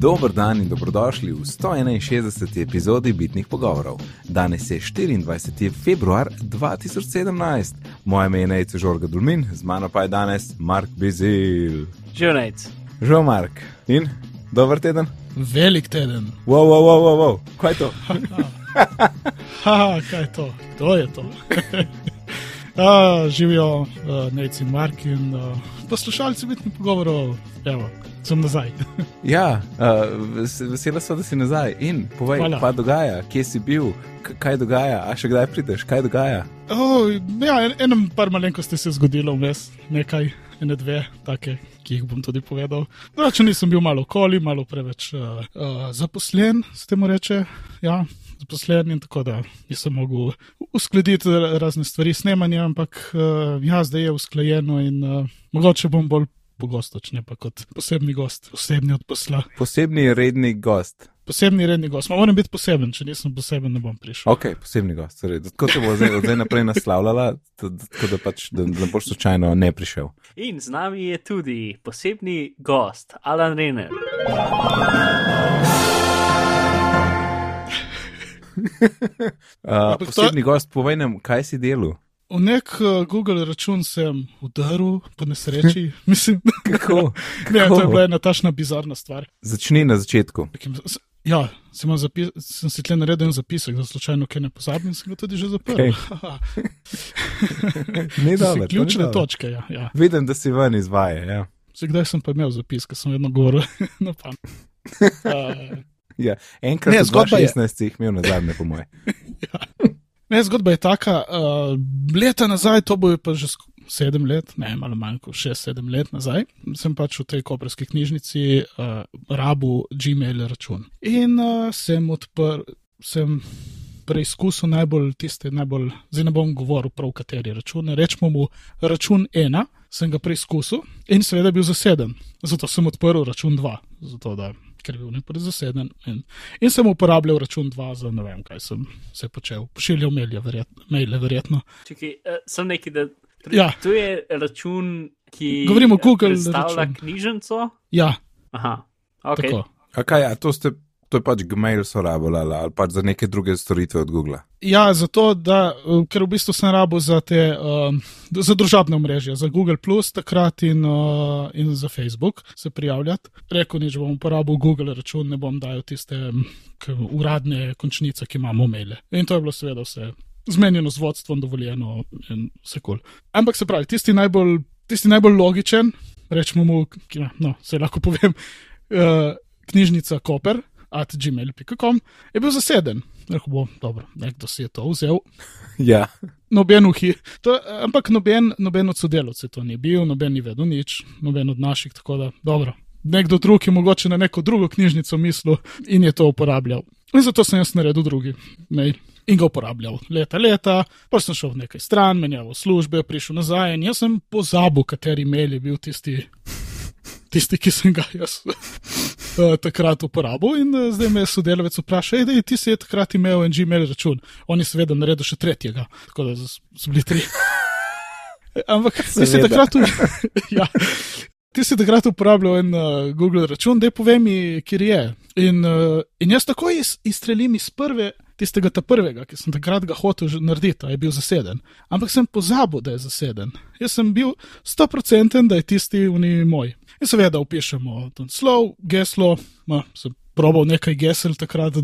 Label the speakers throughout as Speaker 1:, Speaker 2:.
Speaker 1: Dober dan in dobrodošli v 161. epizodi Bitnih pogovorov. Danes je 24. februar 2017. Moje ime je Nejce Žorga Dulmin, z mano pa je danes Mark Bizil.
Speaker 2: Živ Nejc.
Speaker 1: Živ Mark. In dober teden?
Speaker 3: Velik teden.
Speaker 1: Wow, wow, wow, wow, wow. kaj je to?
Speaker 3: Haha, kaj je to? Kdo je to? uh, živijo uh, Nejci in Mark in uh, poslušalci Bitnih pogovorov. Evo, sem nazaj.
Speaker 1: ja, uh, vesela sem, da si nazaj. In povej,
Speaker 3: Hvala.
Speaker 1: kaj dogaja, kje si bil, kaj dogaja, a še kdaj prideš, kaj dogaja.
Speaker 3: Oh, ja, en, enem par malenkosti se je zgodilo vmes, nekaj, ene dve, take, ki jih bom tudi povedal. Drugače nisem bil malo okoli, malo preveč uh, uh, zaposlen, se temu reče. Ja. Zaposlen in tako da nisem mogel uskladiti ra- razne stvari s snemanjem, ampak uh, ja, zdaj je usklajeno in uh, mogoče bom bolj pogosto, če ne pa kot posebni gost, posebni od posla.
Speaker 1: Posebni redni gost.
Speaker 3: Posebni redni gost, Ma moram biti poseben, če nisem poseben, ne bom prišel.
Speaker 1: Ok, posebni gost. Torej, tako te bo zdaj, zdaj naprej naslavljala, tako da pač da ne boš slučajno ne prišel.
Speaker 2: In z nami je tudi posebni gost, Alan Renner.
Speaker 1: Uh,
Speaker 3: Ampak to-
Speaker 1: posebni gost, povej nam, kaj si delal.
Speaker 3: V nek uh, Google račun sem udaril, po nesreči, mislim.
Speaker 1: Kako?
Speaker 3: Ne,
Speaker 1: Kako?
Speaker 3: to je bila ena tašna bizarna stvar.
Speaker 1: Začni na začetku.
Speaker 3: Ja, sem, zapis, sem si tle naredil en zapisek, da slučajno kaj ne pozabim, sem ga tudi že zaprl. Okay. To
Speaker 1: dobro.
Speaker 3: ključne točke. Ja, ja.
Speaker 1: Vidim, da si ven izvaja. Ja.
Speaker 3: Se kdaj sem pa imel zapis, ker sem vedno govoril na pamet. Uh,
Speaker 1: Ja. Enkrat,
Speaker 3: Ne, zgodba je-
Speaker 1: 2016 si jih imel na zadnje, po moje.
Speaker 3: ne, zgodba je taka, uh, leta nazaj, to bo pa že sk- sedem let, ne, malo manj kot šest, sedem let nazaj, sem pač v tej koperski knjižnici uh, rabu Gmail račun. In uh, sem odprl, sem preizkusil najbolj tiste, najbolj, zdaj ne bom govoril prav kateri račun, rečemo mu račun ena, sem ga preizkusil in seveda je bil zaseden. Zato sem odprl račun dva, zato da. Ker je bil najprej zaseden, in, in sem uporabljal račun 2 za ne vem, kaj sem se počel. Pošiljal maile, verjetno. Maile, verjetno.
Speaker 2: Čakaj, uh, sem neki, da.
Speaker 3: Ja.
Speaker 2: To je račun, ki.
Speaker 3: Govorimo o Google
Speaker 2: Predstavlja
Speaker 3: račun.
Speaker 2: knjižnico.
Speaker 3: Ja,
Speaker 2: Aha, ok.
Speaker 3: tako.
Speaker 1: A kaj, a to, ste, to je pač Gmail so rabili ali, pač za neke druge storitve od Google.
Speaker 3: Ja, zato, da, uh, ker v bistvu sem rabo za te, um, za družabne omrežja, za Google, takrat in, uh, in za Facebook se prijavljati. Rekel nič, bom uporabil Google račun, ne bom dajal tiste um, uradne končnice, ki imamo maile. In to je bilo seveda vse zmenjeno z vodstvom, dovoljeno in vse kul. Cool. Ampak se pravi, tisti najbolj, tisti najbolj logičen, rečemo mu, no, se lahko povem, uh, knjižnica Koper. At gmail.com je bil zaseden. Rekel bo, dobro, nekdo si je to vzel,
Speaker 1: Ja,
Speaker 3: noben uhi. To, ampak noben, noben od sodelavcev to ni bil, noben ni vedel nič, noben od naših, tako da dobro. Nekdo drug je mogoče na neko drugo knjižnico mislil in je to uporabljal. In zato sem jaz naredil drugi mail in ga uporabljal leta, leta, pa sem šel v nekaj stran, menjal službe, prišel nazaj in jaz sem pozabil, kateri mail je bil tisti, tisti ki sem ga jaz uh, takrat uporabil. In uh, zdaj me sodelavec vprašal, da ti si takrat imel en Gmail račun. On je seveda naredil še tretjega, tako da so bili tri. Ampak ti si takrat, ja, ti si takrat uporabljal en uh, Google račun, da povej mi, kje je. In, uh, in jaz takoj iz, izstrelim iz prve. Tistega ta prvega, ki sem takrat ga hotel že narediti, a je bil zaseden. Ampak sem pozabil, da je zaseden. Jaz sem bil 100% da je tisti uni moj. In seveda upišemo ten slov, geslo, ma, sem probal nekaj gesel takrat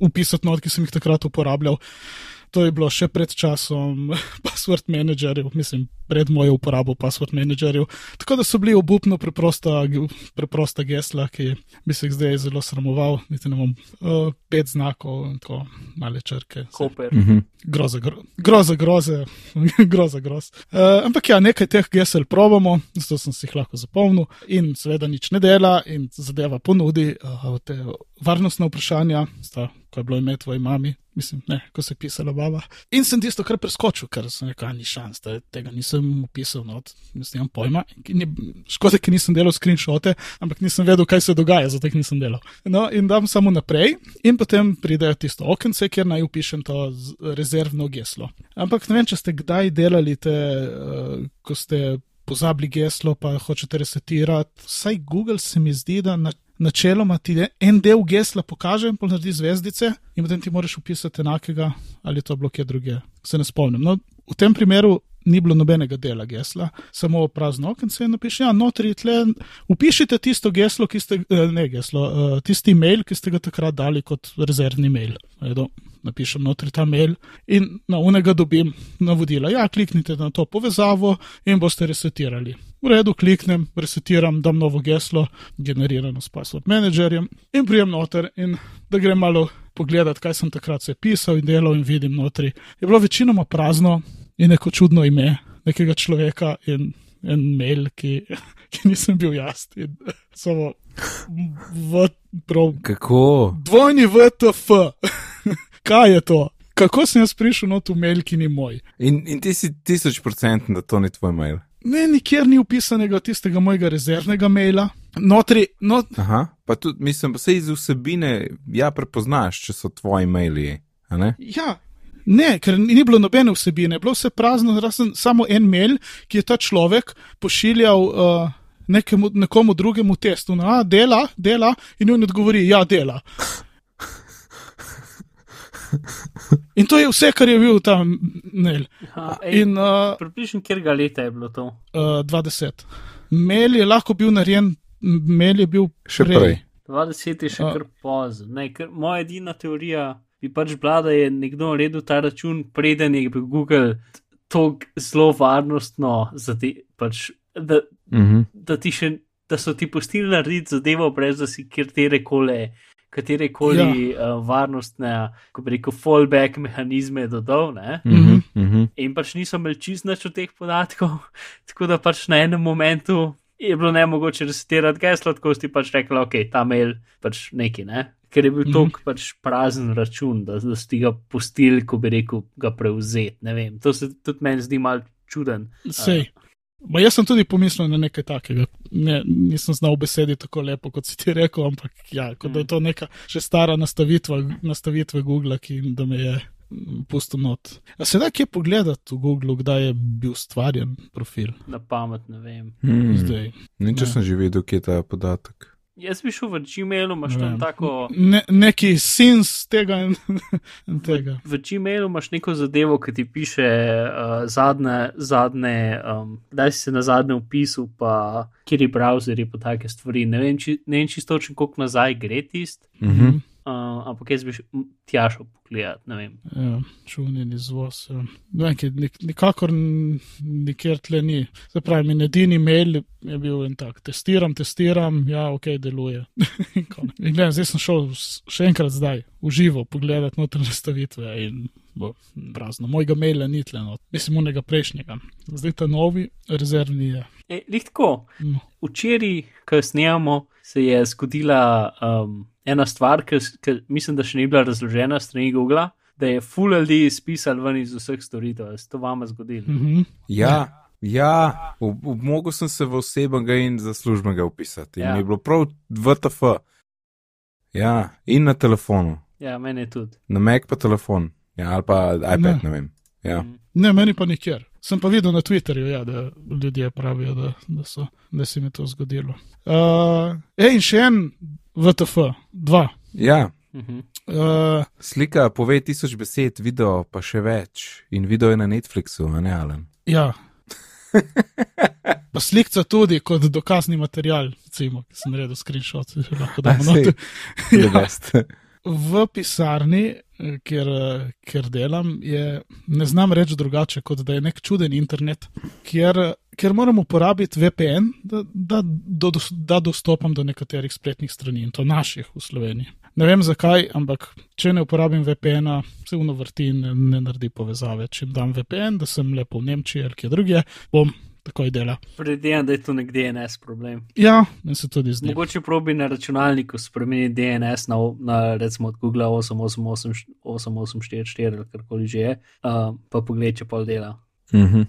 Speaker 3: upisati not, ki sem jih takrat uporabljal. To je bilo še pred časom password managerjev, mislim, pred mojo uporabo password managerjev. Tako da so bili obupno preprosta, preprosta gesla, ki bi se jih zdaj zelo sramoval, niti ne bom uh, pet znakov in tako male črke.
Speaker 2: Koper.
Speaker 1: mhm.
Speaker 3: Groza, gro, groza, groze, groza, groz. Uh, ampak ja, nekaj teh gesel probamo, zato sem si jih lahko zapomnil in seveda nič ne dela in zadeva ponudi uh, te varnostne vprašanja, sta, ko je bilo ime tvoji mami, mislim, ne, ko se je pisala baba. In sem tisto kar preskočil, ker sem rekel, "A, ni šans, da tega nisem upisal, no, mislim, nimam pojma. In je, škoda, ker nisem delal screenshote, ampak nisem vedel, kaj se dogaja, zato jih nisem delal. No, in dam samo naprej, in potem pride tisto okence, kjer naj upišem to rezervno geslo. Ampak ne vem, če ste kdaj delali te, uh, ko ste pozabili geslo, pa hočete resetirati. Vsaj Google se mi zdi, da na, načeloma ti en del gesla pokaže in naredi zvezdice, in potem ti moraš upisati enakega, ali to blokje druge. Se ne spomnim. No, v tem primeru ni bilo nobenega dela gesla, samo prazno okence in napiši, ja, notri tle, upišite tisto geslo, ki ste, eh, ne geslo, eh, tisti mail, ki ste ga takrat dali kot rezervni mail. Edo, napišem notri ta mail in na unega dobim navodila. Ja, kliknite na to povezavo in boste resetirali. V redu, kliknem, resetiram, dam novo geslo, generirano s password managerjem in prijem noter in da grem malo pogledati, kaj sem takrat se pisal in delal in vidim notri. Je bilo večinoma prazno, in neko čudno ime nekega človeka in en mail, ki, ki nisem bil jaz. In samo v prav.
Speaker 1: Kako?
Speaker 3: Dvojni VTF. Kaj je to? Kako sem jaz prišel na to mail, ki ni moj?
Speaker 1: In, in ti si tisoč procent, da to ni tvoj mail.
Speaker 3: Ne, nikjer ni upisanega tistega mojega rezervnega maila. Notri, not...
Speaker 1: Aha, pa tudi, mislim, pa se iz vsebine ja prepoznaš, če so tvoji maili.
Speaker 3: Ja, Ne, ker ni bilo nobene vsebine, bilo vse prazno, razen samo en mail, ki je ta človek pošiljal uh, nekemu, nekomu drugemu testu. No, a, dela, dela, in on odgovori, ja, dela. In to je vse, kar je bil tam mail.
Speaker 2: Uh, Približno, kjer ga leta je bilo to?
Speaker 3: Uh, 20. Mail je lahko bil narejen, mail je bil
Speaker 1: še prej. prej.
Speaker 2: 20 je še uh, kar pozno. Moja edina teorija bi pač bila, da je nekdo naredil ta račun, preden je bil Google tako zelo varnostno, ti, pač, da, mm -hmm. da, še, da so ti pustili narediti zadevo, brez da si kjer koli. Katere koli ja. uh, varnostne, ko bi rekel, fallback mehanizme dodal, mm
Speaker 1: -hmm, mm -hmm.
Speaker 2: in pač niso imeli čist nič od teh podatkov, tako da pač na enem momentu je bilo ne mogoče resetirati geslo, tako si pač rekel, ok, ta mail pač neki, ne ker je bil mm -hmm. tok pač prazen račun, da, da si ga pustili, ko bi rekel, ga prevzeti. To se tudi meni zdi mal čuden.
Speaker 3: Sej. Ma jaz sem tudi pomislil na nekaj takega. Ne, nisem znal besedi tako lepo, kot si ti rekel, ampak ja, kot da je to neka še stara nastavitva, nastavitva Google, ki da me je pustil not. A se da kje pogledati v Google, kdaj je bil ustvarjen profil?
Speaker 2: Na pamet ne vem.
Speaker 1: Hmm. Zdaj. Nič sem že videl, kje je ta podatek.
Speaker 2: Jaz bi šel v Gmailu, imaš tam tako.
Speaker 3: Ne, neki sins tega in, in tega.
Speaker 2: V, v Gmailu imaš neko zadevo, ki ti piše uh, zadnje, zadnje um, da si se na zadnje upisal, pa kjer je browser in take stvari. Ne vem, či, ne vem čisto, koliko nazaj gre tist.
Speaker 1: Mm -hmm.
Speaker 2: Uh, ampak jaz bi tja šel pogledat.
Speaker 3: Ja, čuvni izvoz. Ja. Nek, nikakor nikjer tle ni. Se pravi, mi edini mail je bil en tak. Testiram, testiram, ja, ok, deluje. in gledam, zdaj sem šel še enkrat zdaj, v živo, pogledat notranje stavitve in bo prazno. Mojega maila ni tle, no. mislim, unega prejšnjega. Zdaj ta novi rezervni je.
Speaker 2: E, Lihtko. No. Včeraj, ko snijamo, se je zgodila. Um, ena stvar, ki mislim, da še ni bila razložena strani Google, da je full ljudi izpisal ven iz vseh storitev. Se to vama zgodilo?
Speaker 3: Mm -hmm.
Speaker 1: Ja. Ja, mogel sem se v osebnega in za službenega upisati. Ja. Je bilo prav VTF. Ja, in na telefonu.
Speaker 2: Ja, meni je tudi.
Speaker 1: Na Mac pa telefon, ja, ali pa iPad, ne, ne vem. Ja.
Speaker 3: Mhm. Ne, meni pa nikjer. Sem pa videl na Twitterju, ja, da ljudje pravijo, da, da, so, da se mi je to zgodilo. Uh, ej, in še en VTF, dva.
Speaker 1: Ja.
Speaker 2: Uh -huh.
Speaker 3: uh,
Speaker 1: Slika pove tisoč besed, video pa še več. In video je na Netflixu, a ne Alan.
Speaker 3: Ja. pa slikca tudi kot dokazni material, recimo, ki sem naredil screenshot, če lahko da
Speaker 1: noter. ja.
Speaker 3: V pisarni, kjer, kjer delam, je, ne znam reči drugače, kot da je nek čuden internet, kjer ker moram uporabiti VPN, da, da, da, da dostopam do nekaterih spletnih strani in to naših v Sloveniji. Ne vem zakaj, ampak če ne uporabim VPN-a, se vno vrti in ne, ne naredi povezave. Če dam VPN, da sem lepo v Nemčiji ali kje drugje, bom takoj dela.
Speaker 2: Predvidevam, da je to nek DNS problem.
Speaker 3: Ja, meni se tudi zdi.
Speaker 2: Mogoče probi na računalniku spremeniti DNS na, na recimo od Google 88844 ali karkoli že je, uh, pa pogled, če pol dela.
Speaker 1: Mhm.
Speaker 3: Uh,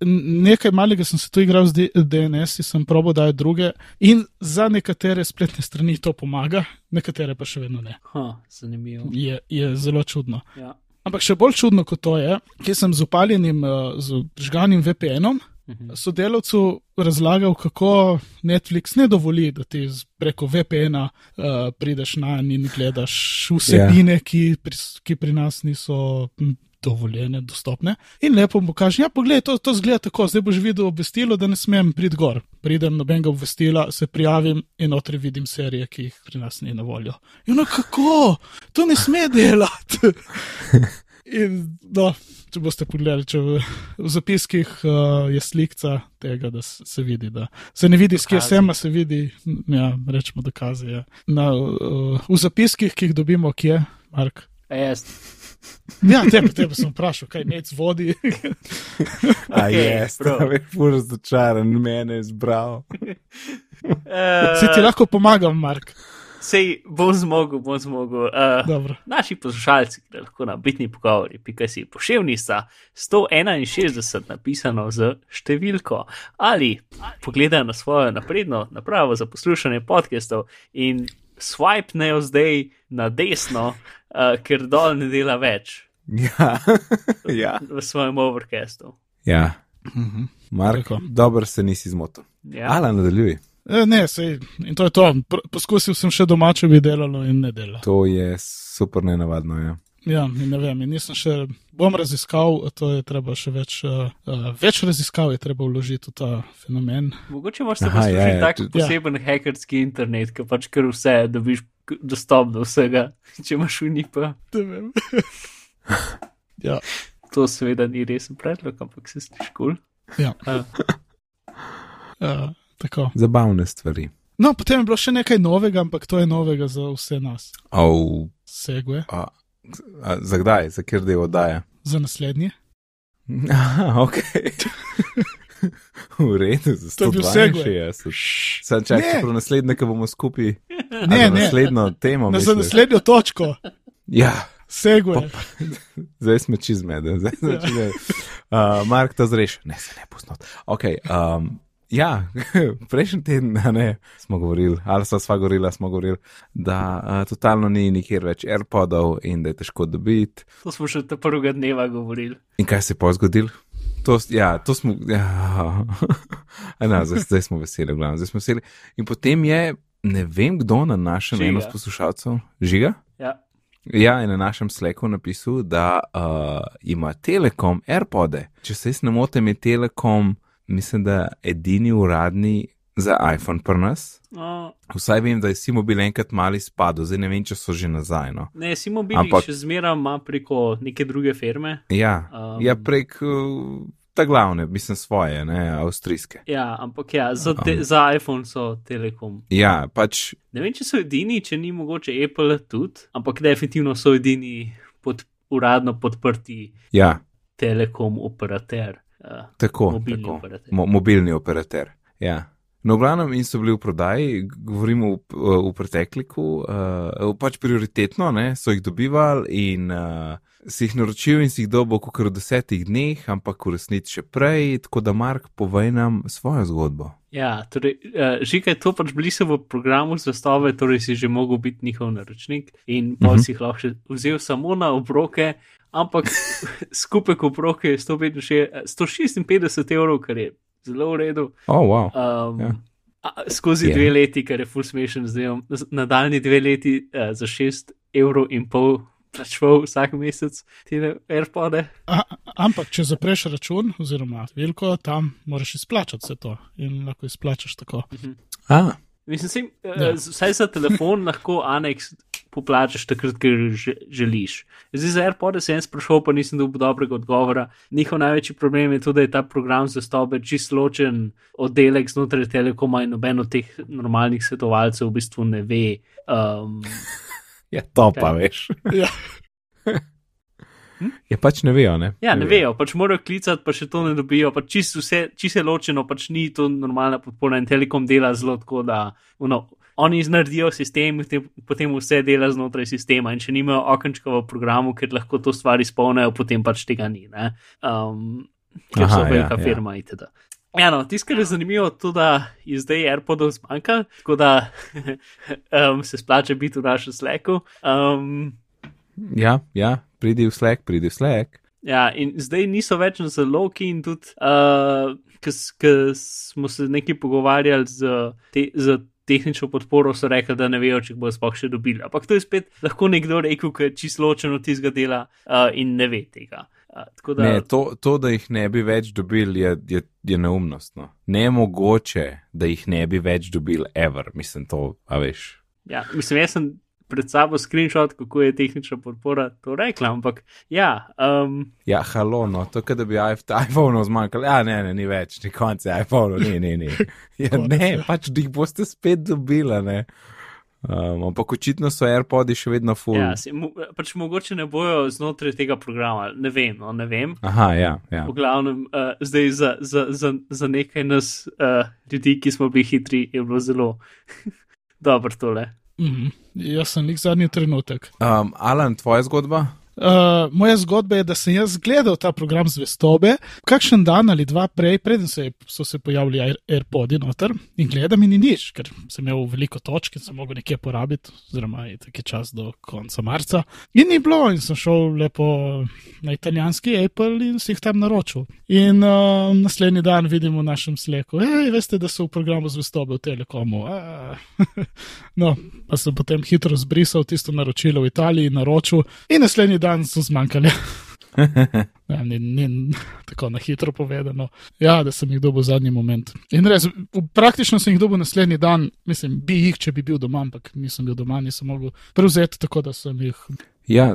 Speaker 3: nekaj malega sem se tu igral z DNS, sem probo dajati druge in za nekatere spletne strani to pomaga, nekatere pa še vedno ne.
Speaker 2: Ha, zanimivo.
Speaker 3: Je, je zelo čudno.
Speaker 2: Ja.
Speaker 3: Ampak še bolj čudno kot to je, ki sem z upaljenim, uh, z žganim VPN-om
Speaker 2: Mhm.
Speaker 3: sodelavcu razlagal, kako Netflix ne dovoli, da ti z- preko VPN-a uh, prideš na in gledaš vsebine, yeah. ki, pri, ki pri nas niso dovoljene, dostopne. In lepo mu kaže, ja, poglej, to, to zgleda tako, zdaj boš videl obvestilo, da ne smem priti gor. Pridem nobenega obvestila, se prijavim in notri vidim serije, ki jih pri nas ni na voljo. In no, kako? To ne sme delati. In, no, če boste pogledali, če v, v zapiskih uh, je slika tega, da se, se vidi, da se ne vidi, s kje
Speaker 2: Dokazi.
Speaker 3: sem, a se vidi, ja, rečemo, dokazi. Ja. Na, uh, v zapiskih, ki jih dobimo, kje, Mark.
Speaker 2: A jaz.
Speaker 3: Ja, tebe, tebe sem vprašal, kaj nec vodi.
Speaker 1: A
Speaker 2: Okej,
Speaker 1: je,
Speaker 2: prav.
Speaker 1: prav je, fur razočaran, mene je zbral.
Speaker 3: Se ti
Speaker 2: Uh,
Speaker 3: lahko pomagam, Mark.
Speaker 2: sej bom zmogel, bom zmogel. Uh,
Speaker 3: Dobro.
Speaker 2: Naši poslušalci, ki lahko na bitni pogovori, pika si poševnica 161 napisano z številko ali pogledajo na svojo napredno napravo za poslušanje podcastov in swipnejo zdaj na desno, uh, ker dol ne dela več
Speaker 1: Ja, ja.
Speaker 2: v svojem overcastu.
Speaker 1: ja.
Speaker 3: Mhm.
Speaker 1: Mark,
Speaker 3: Tako.
Speaker 1: dobro se nisi zmotil.
Speaker 2: Ja.
Speaker 1: Ala, nadaljuj.
Speaker 3: E, ne, sej, in to je to. Poskusil sem še doma, če bi delalo in ne dela.
Speaker 1: To je super nenavadno. Ja.
Speaker 3: Ja, ne vem, nisem še, bom raziskal, to je treba še več, uh, uh, več raziskav je treba vložiti v ta fenomen.
Speaker 2: Mogoče imaš pa
Speaker 1: Aha,
Speaker 2: služiti
Speaker 1: ja, ja,
Speaker 2: tak
Speaker 1: tudi-
Speaker 2: poseben hekerski internet, ki pač kar vse dobiš dostop do vsega, če imaš unipa.
Speaker 3: Ne vem. ja,
Speaker 2: To seveda ni resen predlog, ampak se sliši kul.
Speaker 3: ja,
Speaker 2: Cool.
Speaker 3: uh, tako.
Speaker 1: Zabavne stvari.
Speaker 3: No, potem je bilo še nekaj novega, ampak to je novega za vse nas.
Speaker 1: Oh,
Speaker 3: Segwe,
Speaker 1: a, a, za kdaj, za kjer del oddaja?
Speaker 3: za naslednji.
Speaker 1: Aha, ok. v redu, za
Speaker 3: To je bil segue.
Speaker 1: 162. Sam čakaj,
Speaker 3: Ne.
Speaker 1: čeprav naslednje, ki bomo skupaj.
Speaker 3: Ne, ne,
Speaker 1: Naslednjo temo.
Speaker 3: na, za naslednjo točko,
Speaker 1: Ja,
Speaker 3: Segwe.
Speaker 1: zdaj smo čez med. Zdaj smo čez med. Uh, Mark to zreš. Ne, se ne posnot. Ok. Um, ja, prejšnji teden ne, smo govorili, ali so sva govorila, smo govorili, da uh, totalno ni nikjer več AirPodov in da je težko dobiti.
Speaker 2: To smo še te prvega dneva govorili.
Speaker 1: In kaj se je pa zgodilo? To, s- ja, to smo. Ja. No, zdaj, zdaj smo veseli, glavno, zdaj smo veseli. In potem je, ne vem kdo na našem eno od poslušalcev, žiga.
Speaker 2: Ja.
Speaker 1: Ja, in na našem sleku napisal, da uh, ima Telekom AirPode. Če se jaz ne motim, je Telekom, mislim, da edini uradni za iPhone pri nas.
Speaker 2: No,
Speaker 1: Vsaj vem, da je si mobil enkrat mali spadal, zdaj ne vem, če so že nazaj. No.
Speaker 2: ne, si mobil
Speaker 1: Ampak-
Speaker 2: še zmeraj ima preko neke druge firme.
Speaker 1: Ja,
Speaker 2: Um.
Speaker 1: um, ja, prek uh, ta glavne, mislim svoje, ne, avstrijske.
Speaker 2: Ja, ampak ja, za, te, za iPhone so Telekom.
Speaker 1: Ja, pač
Speaker 2: Ne vem, če so edini, če ni mogoče Apple tudi, ampak definitivno so edini pod, uradno podprti
Speaker 1: ja,
Speaker 2: Telekom operater. Uh,
Speaker 1: tako.
Speaker 2: Mobilni
Speaker 1: tako.
Speaker 2: operater.
Speaker 1: Mo mobilni operater. Ja. No, v glavnem, in so bili v prodaji, govorimo v, v pretekliku, uh, pač prioritetno, ne, so jih dobivali in uh, si jih naročil in si jih dobil kot v desetih dneh, ampak v resnici še prej, tako da Mark, povej nam svojo zgodbo.
Speaker 2: Ja, torej, uh, že kaj to pač bili so v programu zastave, torej si že mogel biti njihov naročnik in pol
Speaker 1: Mhm.
Speaker 2: si jih lahko vzel samo na obroke, ampak skupek obroke je 165 156 evrov, kar je zelo v redu.
Speaker 1: Oh, wow.
Speaker 2: Um,
Speaker 1: Ja.
Speaker 2: yeah. Skozi
Speaker 1: Je.
Speaker 2: yeah. dve leti, kar je full smešen, zdaj bom nadaljni dve leti uh, za 6 evrov in pol plačeval vsak mesec te AirPode.
Speaker 3: A, ampak, če zapreš račun, oziroma veliko, tam moraš izplačati vse to in lahko izplačaš tako.
Speaker 1: A,
Speaker 2: Mislim, sem,
Speaker 3: Ja.
Speaker 2: ja. vsaj za telefon lahko aneks poplačaš takrat, ker že, želiš. Zdaj za AirPods sem sprašal, pa nisem dobil dobrega odgovora. Njihov največji problem je to, da je ta program za stobe čist ločen oddelek znotraj telekoma in noben od teh normalnih svetovalcev v bistvu ne ve. Um,
Speaker 1: ja, to pa
Speaker 2: Kaj?
Speaker 1: veš.
Speaker 3: Ja.
Speaker 1: Ja, pač ne vejo, ne?
Speaker 2: ja, ne vejo, pač morajo klicati, pa še to ne dobijo, pač čist vse, čist je ločeno, pač ni to normalna podpora in telekom dela zelo tako, da no, oni naredijo sistem, potem, potem vse dela znotraj sistema in če nimajo okenčka v programu, ker lahko to stvar izpolnijo, potem pač tega ni. ne. Um, ker
Speaker 1: Aha,
Speaker 2: so
Speaker 1: ja,
Speaker 2: velika
Speaker 1: ja.
Speaker 2: firma itd. Ja, no, tisto, kar je zanimivo, je to, da je zdaj AirPodov zmanjka, tako da um, se splača biti v našem sleku. Um,
Speaker 1: Ja, ja, pridi v Slack, pridi v Slack.
Speaker 2: Ja, in zdaj niso več na zelo, ki in tudi uh, Ker smo se nekaj pogovarjali z, te, z tehnično podporo, so rekli, da ne vejo, če bo sploh še dobili. Ampak to je spet lahko nekdo rekel, ki je čisto ločen od tistega dela uh, in ne ve tega. Uh, da...
Speaker 1: Ne, to, to, da jih ne bi več dobili, je, je, je neumnost. No. Ne mogoče, da jih ne bi več dobili, ever, mislim, to, a veš.
Speaker 2: Ja, mislim, jaz sem pred sabo screenshot, kako je tehnična podpora to rekla. Ampak, ja. Um,
Speaker 1: ja, halo, no, to, da bi iPhone zmanjkalo. Ja, ne, ne, ni več, ni konca iPhone, ni, ni, ni. Ja, ne, pač jih boste spet dobila, ne. Um, ampak očitno so AirPods še vedno full.
Speaker 2: Ja, si, mo, pač mogoče ne bojo znotraj tega programa, ne vem. No, ne vem.
Speaker 1: Aha, ja. ja.
Speaker 2: V glavnem, uh, zdaj za, za, za, za nekaj nas, uh, ljudi, ki smo bili hitri, je bilo zelo dobro tole.
Speaker 3: Mm. Jaz sem nek zadnji trenutek.
Speaker 1: Um, Alan, tvoja zgodba?
Speaker 3: Uh, moja zgodba je, da sem jaz gledal ta program zvestobe, kakšen dan ali dva prej, preden se, so se pojavili AirPods noter in gledam in ni nič, ker sem imel veliko točk in sem mogel nekje porabiti, oziroma je taki čas do konca marca. In ni bilo, in sem šel lepo na italijanski Apple in si jih tam naročil. In uh, naslednji dan vidim v našem sleku, hej, veste, da so v programu zvestobe v Telekomu. no, pa sem potem hitro zbrisal tisto naročilo v Italiji, naročil in naslednji dan dan so zmanjkali. ja, ni, ni tako na hitro povedano. Ja, da sem jih dobil v zadnji moment. In res, praktično sem jih dobil naslednji dan, mislim, bi jih, če bi bil doma, ampak nisem bil doma, nisem mogel prevzeti, tako da sem jih.
Speaker 1: Ja.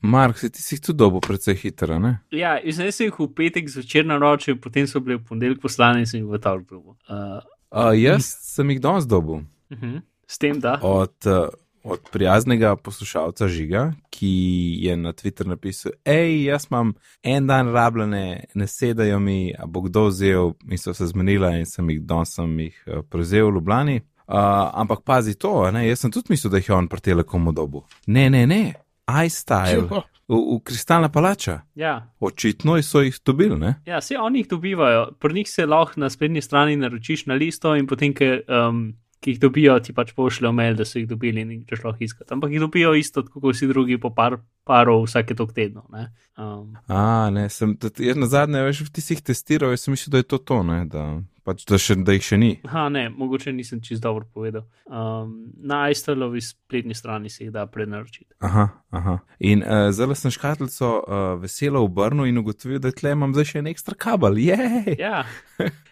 Speaker 1: Mark, si ti jih tudi dobil precej hitro, ne?
Speaker 2: Ja, zdaj sem jih v petek zvečer naročil, potem so bili v ponedeljek poslani in sem jih v ta vrhu. Uh,
Speaker 1: uh, jaz sem jih danes dobil.
Speaker 2: Uh mhm. -huh. S tem, da.
Speaker 1: Od, uh, od prijaznega poslušalca Žiga, ki je na Twitter napisal: Hej, jaz imam en dan rabljene, ne sedajo mi, a bo kdo vzel, in so se zmenila, in sem jih danes jih eh, prevzel v Ljubljani. Uh, ampak pazi to, ne? jaz sem tudi mislil, da jih je on pri telekomu dobu. Ne, ne, ne, iStyle. V, v kristalna palača.
Speaker 2: Ja.
Speaker 1: Očitno so jih dobili. Ne?
Speaker 2: Ja, vse oni jih dobivajo. Pri njih se lahko na spletni strani naročiš na listo in potem, ker um, ki jih dobijo, ti pač pošljejo mail, da so jih dobili in greš lahko iskati. Ampak jih dobijo isto, kot vsi drugi, po par parov vsake tok tedno. Ne? Um.
Speaker 1: A, ne, sem, jaz na zadnje, veš, ti si jih testiral, sem mislil, da je to to, ne, da, pač, da, še, da jih še ni.
Speaker 2: Ha, ne, mogoče nisem čist dobro povedal. Um, na iStylovi spletni strani se jih da prenaročiti.
Speaker 1: Aha, aha. In uh, zdaj sem škatlico uh, veselo obrnil in ugotovil, da tle imam zdaj še en ekstra kabel. Jej!
Speaker 2: Ja.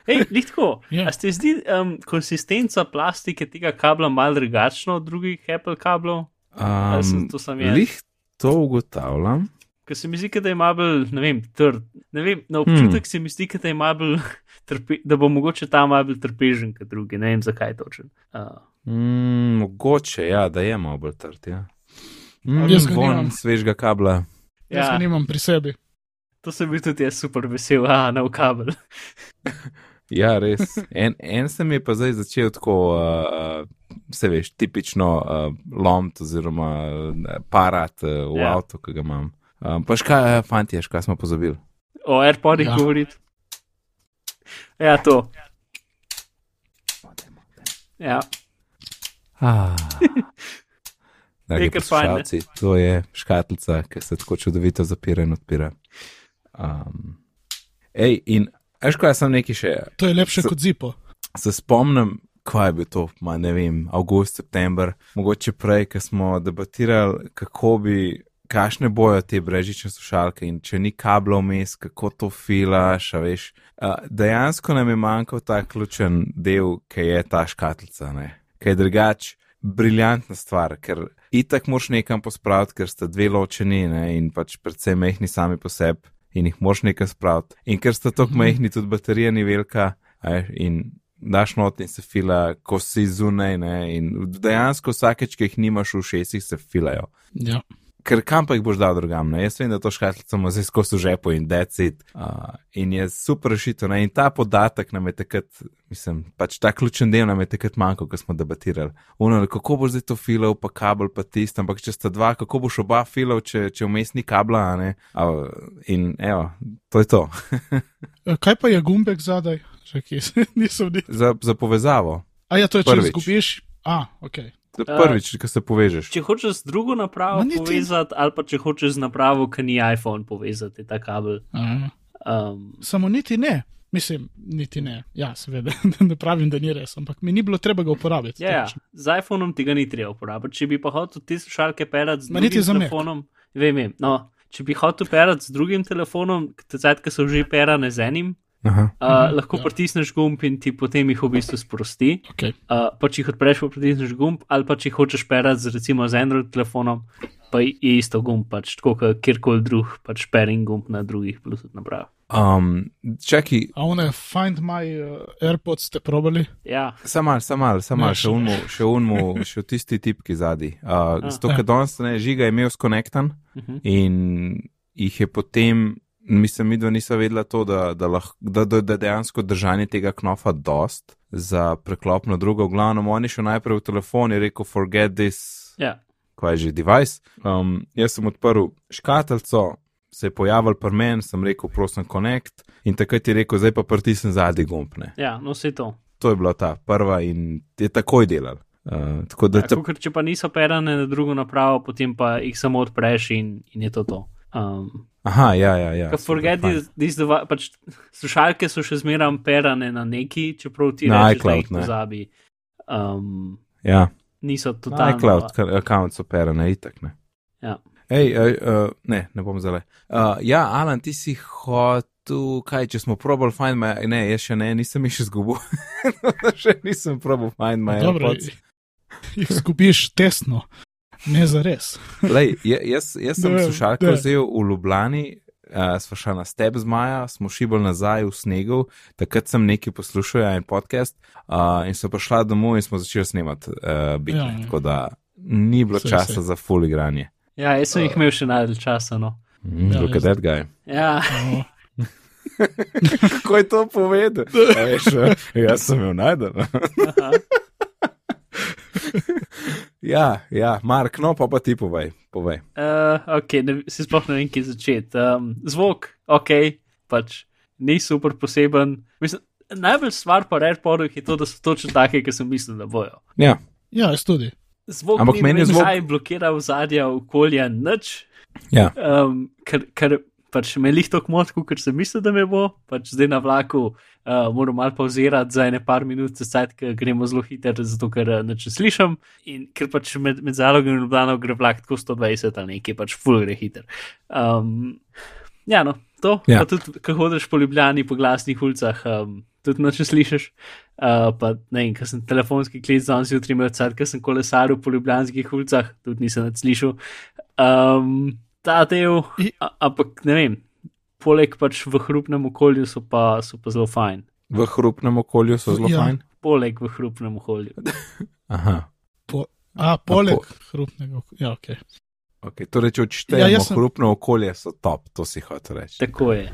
Speaker 2: Hej, lahko. Yeah. A ste zdi um, konsistenca plastike tega kabla mal drugačna od drugih Apple kablov?
Speaker 1: Um, to sem jaz to ugotavljam.
Speaker 2: Ker se mi zdi, da je malo, ne vem, trd. Ne vem, na občutek hmm. se mi zdi, da malo, da bo mogoče ta malo trpežen kot drugi. Ne vem, zakaj točen. Uh.
Speaker 1: Mm, mogoče, ja, da je malo bolj trd. Ja. Mm, jaz von svežega kabla.
Speaker 3: Ja. Jaz ga nimam pri sebi.
Speaker 2: To sem bil tudi jaz super vesel, a na kabel.
Speaker 1: Ja, res. En, en se mi je pa zdaj začel tako, uh, se veš, tipično uh, lomt oziroma uh, parat uh, v ja. avtu, ki ga imam. Um, pa škaj, fanti, škaj smo pozabili?
Speaker 2: O AirPodih ja. govoriti. Ja, to. Ja.
Speaker 1: Ah. Nekaj poslušalci, to je škatlica, ki se tako čudovito zapira in odpira. Um, ej, in Veš, kaj sem neki še?
Speaker 3: To je lepše se, kot zipo.
Speaker 1: Se spomnim, kaj je bil to, ma, ne vem, avgust, september, mogoče prej, ko smo debatirali, kako bi, kakšne bojo te brežične slušalke in če ni kablov vmes, kako to filaš, veš. Uh, dejansko nam je manjkal ta ključen del, ki je ta škatlica, ne? Kaj je drugač. Briljantna stvar, ker itak moš nekam pospraviti, ker sta dve ločeni ne, in pač predvsem mehni sami po sebi in jih moš nekaj spraviti. In ker sta tako majhni, tudi baterija ni velika, aj, in daš not in se fila, ko si zunaj, ne, in dejansko vsakeč, ki jih nimaš v šestih, se filajo.
Speaker 3: Ja
Speaker 1: ker kam pa jih boš dal drugam. Ne? Jaz vem, da to škatlico ima zdaj skozi žepo in decit. Uh, in je super rešitev. In ta podatek nam je takrat, mislim, pač ta ključen del nam je takrat manjkal, ko smo debatirali. Uno, kako boš zdaj to filal, pa kabel, pa tisto, ampak če sta dva, kako boš oba filal, če, če vmes ni kabla. Uh, in evo, to je to.
Speaker 3: Kaj pa je gumbek zadaj?
Speaker 1: za, za povezavo.
Speaker 3: A ja, to je, če izgubiš. A, ok.
Speaker 1: Je prvič, uh, ko se povežeš.
Speaker 2: Če hočeš z drugo napravo povezati, ali pa če hočeš z napravo, ki ni iPhone povezati, ta kabel. Uh -huh. Um,
Speaker 3: Samo niti ne. Mislim, niti ne. Ja, seveda, ne pravim, da ni res, ampak mi ni bilo treba ga uporabiti.
Speaker 2: ja, ja, z iPhonom tega ni treba uporabiti. Če bi pa hotel te slušalke perati z
Speaker 3: Ma niti
Speaker 2: drugim telefonom, vem, vem. No, če bi hotel perati z drugim telefonom, tecajt, ki so že perane z enim,
Speaker 1: Aha.
Speaker 2: uh, lahko
Speaker 3: ja.
Speaker 2: pritisneš gumb in ti potem jih v bistvu sprosti.
Speaker 3: Okay.
Speaker 2: Uh, pa če jih odpreš, pa pritisneš gumb, ali pa če jih hočeš perati z recimo z Android telefonom, pa je isto gumb, pač tako kot kjerkoli drug, pač pairing gumb na drugih Bluetooth napravah.
Speaker 1: Um, čakaj,
Speaker 3: A one Find My uh, AirPods ste probali?
Speaker 2: Ja,
Speaker 1: samo malo, samo
Speaker 3: Ne, še
Speaker 1: še unmu, še unmu, še v tisti tipki zadnji. Uh,
Speaker 2: A.
Speaker 1: zato,
Speaker 3: Ja.
Speaker 1: ker danes ne žiga je imel skonektan
Speaker 2: Mhm.
Speaker 1: in jih je potem, mislim, mi dva nisva vedela to, da, da, lahko, da, da, da dejansko držanje tega knofa dost za preklop na drugo. V glavnem, on je šel najprej v telefon in rekel, forget this,
Speaker 2: ja.
Speaker 1: kaj je že device. Um, jaz sem odprl škatlico, se je pojavil pri meni, sem rekel, prosim, connect in takrat je rekel, zdaj pa pritisnem zadnji gumb. Ne.
Speaker 2: ja, no vse to.
Speaker 1: To je bila ta prva in je takoj delal. Uh, tako da,
Speaker 2: Ja,
Speaker 1: ta,
Speaker 2: ker če pa niso perane na drugo napravo, potem pa jih samo odpreš in, in je to to. Um,
Speaker 1: aha, ja, ja. ja
Speaker 2: forget this, this device, pač slušalke so še zmeraj perane na neki, čeprav ti
Speaker 1: Na
Speaker 2: rečeš, da
Speaker 1: iCloud,
Speaker 2: jih
Speaker 1: ne.
Speaker 2: pozabi. Um.
Speaker 1: Ja,
Speaker 2: niso
Speaker 1: na
Speaker 2: totalno.
Speaker 1: iCloud, kar account so perane, itak ne.
Speaker 2: Ja.
Speaker 1: Hej, uh, uh, ne, ne bom zdaj. Uh, ja, Alan, ti si hotel, kaj, če smo probali find my, ne, jaz še ne, nisem jih še zgubil. še nisem probal find my
Speaker 3: Dobro, jih zgubiš tesno, ne za res.
Speaker 1: Lej, ja- jaz, jaz sem slušalko vzel v Ljubljani, uh, sva šla na step z Maja, smo šibali nazaj v snegu, takrat sem nekaj poslušal, ja, en podcast, uh, in so prišla domov in smo začeli snemati uh, bitne,
Speaker 3: Ja, ja.
Speaker 1: tako da ni bilo
Speaker 3: Sej,
Speaker 1: časa
Speaker 3: sej.
Speaker 1: za full igranje.
Speaker 2: Ja, jaz sem jih imel še najdalj časa. No.
Speaker 1: Mm,
Speaker 3: Ja,
Speaker 1: Look at that guy.
Speaker 2: Ja,
Speaker 3: No,
Speaker 1: Kako je to povedal? Veš, jaz sem jo najdel. Ja, ja, Mark, no pa pa ti povej. povej.
Speaker 2: Uh, ok, ne, se sploh ne vem, kje začeti. Um, zvok, ok, pač ni super poseben. Mislim, najbolj stvar pa AirPodov je to, da so točno take, ki sem mislil, da bojo.
Speaker 1: Ja,
Speaker 3: ja, jaz tudi.
Speaker 2: Zvok
Speaker 1: Ampak
Speaker 2: ni
Speaker 1: meni je
Speaker 2: zvok... kaj blokira v zadnja okolja, nič,
Speaker 1: ja.
Speaker 2: um, ker, ker pač me lih tako motko, ker sem mislil, da me bo, pač zdaj na vlaku uh, moram malo pauzirati za ene par minut, cajt, ker gremo zelo hiter, zato ker uh, nič ne slišim in ker pač med, med zalogom in Ljubljano gre vlak tako 120 ali nekaj, pač full gre hiter. Um, ja, no, to,
Speaker 1: Ja.
Speaker 2: pa tudi, ko hodiš po Ljubljani, po glasnih ulicah, um, tudi noč ne slišiš. Uh, pa ne vem, ker sem telefonski klic danes jutri imel ker sem kolesaril po ljubljanskih ulicah, tudi nisem več slišal. Um, ta del, a, ampak ne vem, poleg pač v hrupnem okolju so pa, so pa zelo fajn.
Speaker 1: V hrupnem okolju so zelo
Speaker 3: Ja.
Speaker 1: fajn.
Speaker 2: Poleg v hrupnem okolju.
Speaker 1: Aha.
Speaker 3: A, poleg
Speaker 1: po-
Speaker 3: hrupnega. ok- Ja, ok.
Speaker 1: Okay, torej, če odštejemo
Speaker 3: Ja, sem-
Speaker 1: hrupno okolje, so top, to si hotel reči.
Speaker 2: Tako je.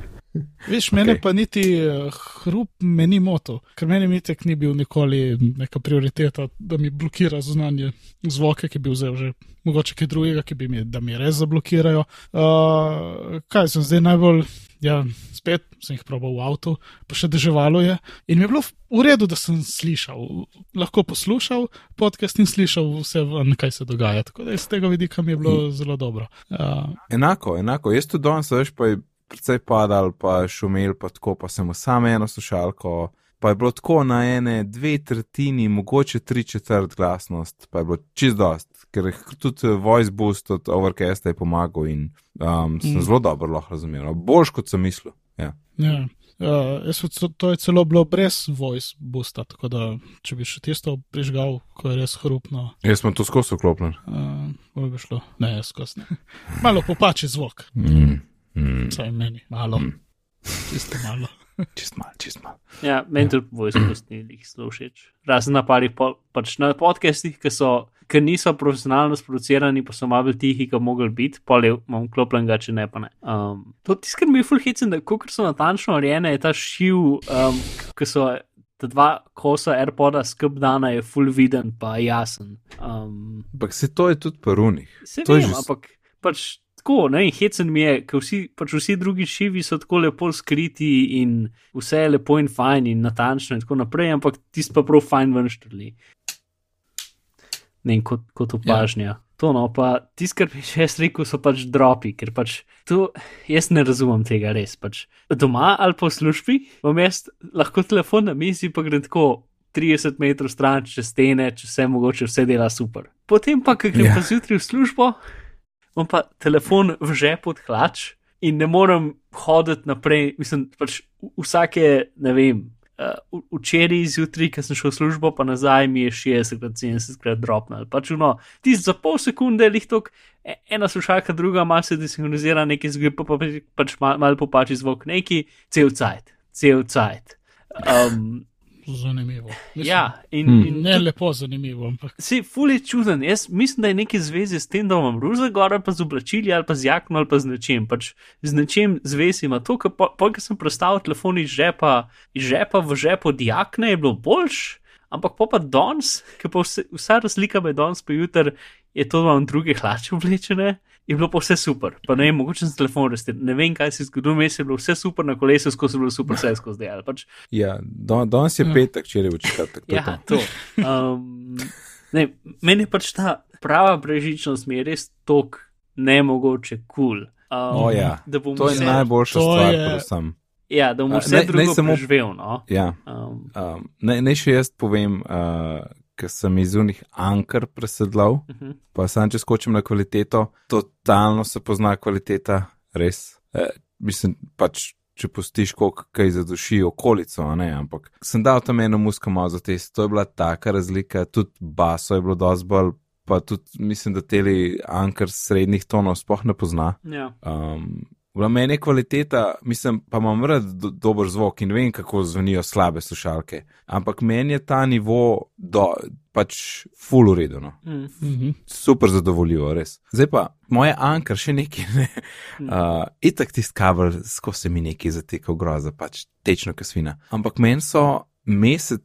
Speaker 3: Veš, mene
Speaker 1: Ok.
Speaker 3: pa niti eh, hrup me ni motil, ker meni mitek ni bil nikoli neka prioriteta, da mi blokira zunanje zvoke, ki bi vzel že mogoče kaj drugega, ki bi mi, da mi res zablokirajo. Uh, kaj sem zdaj najbolj, ja, spet sem jih probal v avtu, pa še deževalo je in mi je bilo v redu, da sem slišal, lahko poslušal podcast in slišal vse, ven, kaj se dogaja. Tako da iz tega vidika mi je bilo zelo dobro. Uh,
Speaker 1: Enako, enako. Jaz tudi danes, veš, pa je precej padal, pa šumel, pa tako, pa sem samo eno slušalko. Pa je bilo tako na ene dve tretjini, mogoče tri četrt glasnost, pa je bilo čist dost, ker tudi eh, voice boost od Overcasta je pomagal in um, sem
Speaker 3: Mm.
Speaker 1: zelo dobro lahko razumel. Boljš kot sem mislil. Ja.
Speaker 3: Ja. Uh, jaz, so- to je celo bilo brez voice boosta, tako da če bi še tisto prižgal, ko je res hrupno,
Speaker 1: Jaz sem to skozi vklopljen.
Speaker 3: uh, bi šlo. Ne, jaz skozi. Malo popači zvok,
Speaker 1: Mm. Mm.
Speaker 3: vsaj meni, malo.
Speaker 1: Mm.
Speaker 3: Čisto malo.
Speaker 1: Čist mal, čist mal.
Speaker 2: Ja, meni tudi voice postili jih zelo všeč. Razen na parih po, pač na podcastih, ki so. Ker niso profesionalno sproducirani, pa so malo tihi, kot mogli biti, pol je imam klopljen, ga če ne pa ne. Um, to tisto, kar mi je fulhicen, da ko so natančno narejene, je ta šiv, um, ki so ta dva kosa AirPoda skup dana, je full viden, pa jasen. Um,
Speaker 1: Ampak se to je tudi parunih.
Speaker 2: Se
Speaker 1: To je
Speaker 2: vem,
Speaker 1: že
Speaker 2: ampak pač tako, ne, in hecen mi je, ker vsi, pač vsi drugi šivi so tako lepo skriti in vse je lepo in fajn in natančno in tako naprej, ampak tisti pa prav fajn ven štrli. Ne, kot, kot opažnja. Ja. to no, pa tisto, kar bi še jaz rekel, so pač dropi, ker pač to jaz ne razumem tega res. Pač doma ali po službi, bom jaz lahko telefon na mizi, pa gre tako 30 metrov stran, če stene, če vse mogoče, vse dela super. Potem pa, ko grem
Speaker 1: Ja.
Speaker 2: pa zjutraj v službo, imam pa telefon v žepu od hlač in ne morem hoditi naprej. Mislim, pač vsake, ne vem. Uh, včeraj zjutraj, ko sem šel v službo, pa nazaj mi je 60, 70 krat dropnil. Pač no, ti za pol sekunde je lihtok, e- ena slušalka, druga malo se desinhronizira, nekaj zgodi, pa, pa pač malo mal popači zvok, neki, cel cajt, cel cajt. Um,
Speaker 3: Zanimivo. Mislim,
Speaker 2: ja, in,
Speaker 1: Hmm.
Speaker 2: in
Speaker 3: Ne lepo zanimivo, ampak
Speaker 2: Si fully čuden. Jaz mislim, da je nekaj zvezi s tem, da imam ruza gor ali pa z oblačili ali pa z jakno ali pa z nečem. Pač z nečem zvezi ima to, ker po, po, sem prestavil telefon iz žepa, iz žepa v žep od jakne, je bilo boljš, ampak pa danes, ker pa vse, vsa razlika med danes pa jutr je to, da imam druge hlače oblečene. Je bilo pa vse super, pa ne vem, mogoče sem telefon restil, ne vem, kaj se je zgodilo, vmes je bilo vse super, na kolesu skozi bilo super, vse skozi dejal. Pač,
Speaker 1: Ja, don, danes je
Speaker 3: Ja.
Speaker 1: petek, če je v četrtek. to je
Speaker 2: Ja,
Speaker 1: to.
Speaker 2: to. Um, ne, meni pač ta prava brežičnost mi je res tok nemogoče kul. Cool. Um,
Speaker 1: O ja, To je
Speaker 2: vse,
Speaker 1: najboljša
Speaker 3: to
Speaker 1: stvar,
Speaker 3: je-
Speaker 1: predvsem.
Speaker 2: ja, da bom
Speaker 1: A,
Speaker 2: vse
Speaker 1: naj-
Speaker 2: drugo
Speaker 1: naj samo-
Speaker 2: preživel. No?
Speaker 1: Ja.
Speaker 2: Um,
Speaker 1: Um, naj, naj še jaz povem, uh, ker sem iz unih ankar presedlal,
Speaker 2: uh -huh.
Speaker 1: pa sam če skočim na kvaliteto, totalno se pozna kvaliteta, res. E, mislim, pač, če pustiš, koliko kaj zaduši okolico, ne, ampak sem dal tam eno musko malo za test, to je bila taka razlika, tudi baso je bilo dosti bolj, pa tudi mislim, da teli ankar srednjih tonov sploh ne pozna.
Speaker 2: ja.
Speaker 1: Um, v meni je kvaliteta, mislim, pa imam rad do, dober zvok in vem, kako zvenijo slabe slušalke, ampak meni je ta nivo do, pač full uredeno,
Speaker 2: mm.
Speaker 3: mhm.
Speaker 1: super zadovoljivo, res. Zdaj pa, moje ankar še nekaj, ne. Uh, itak tisti kabel, skozi se mi nekaj zatekal groza, pač tečno kasvina. Ampak meni so mesec.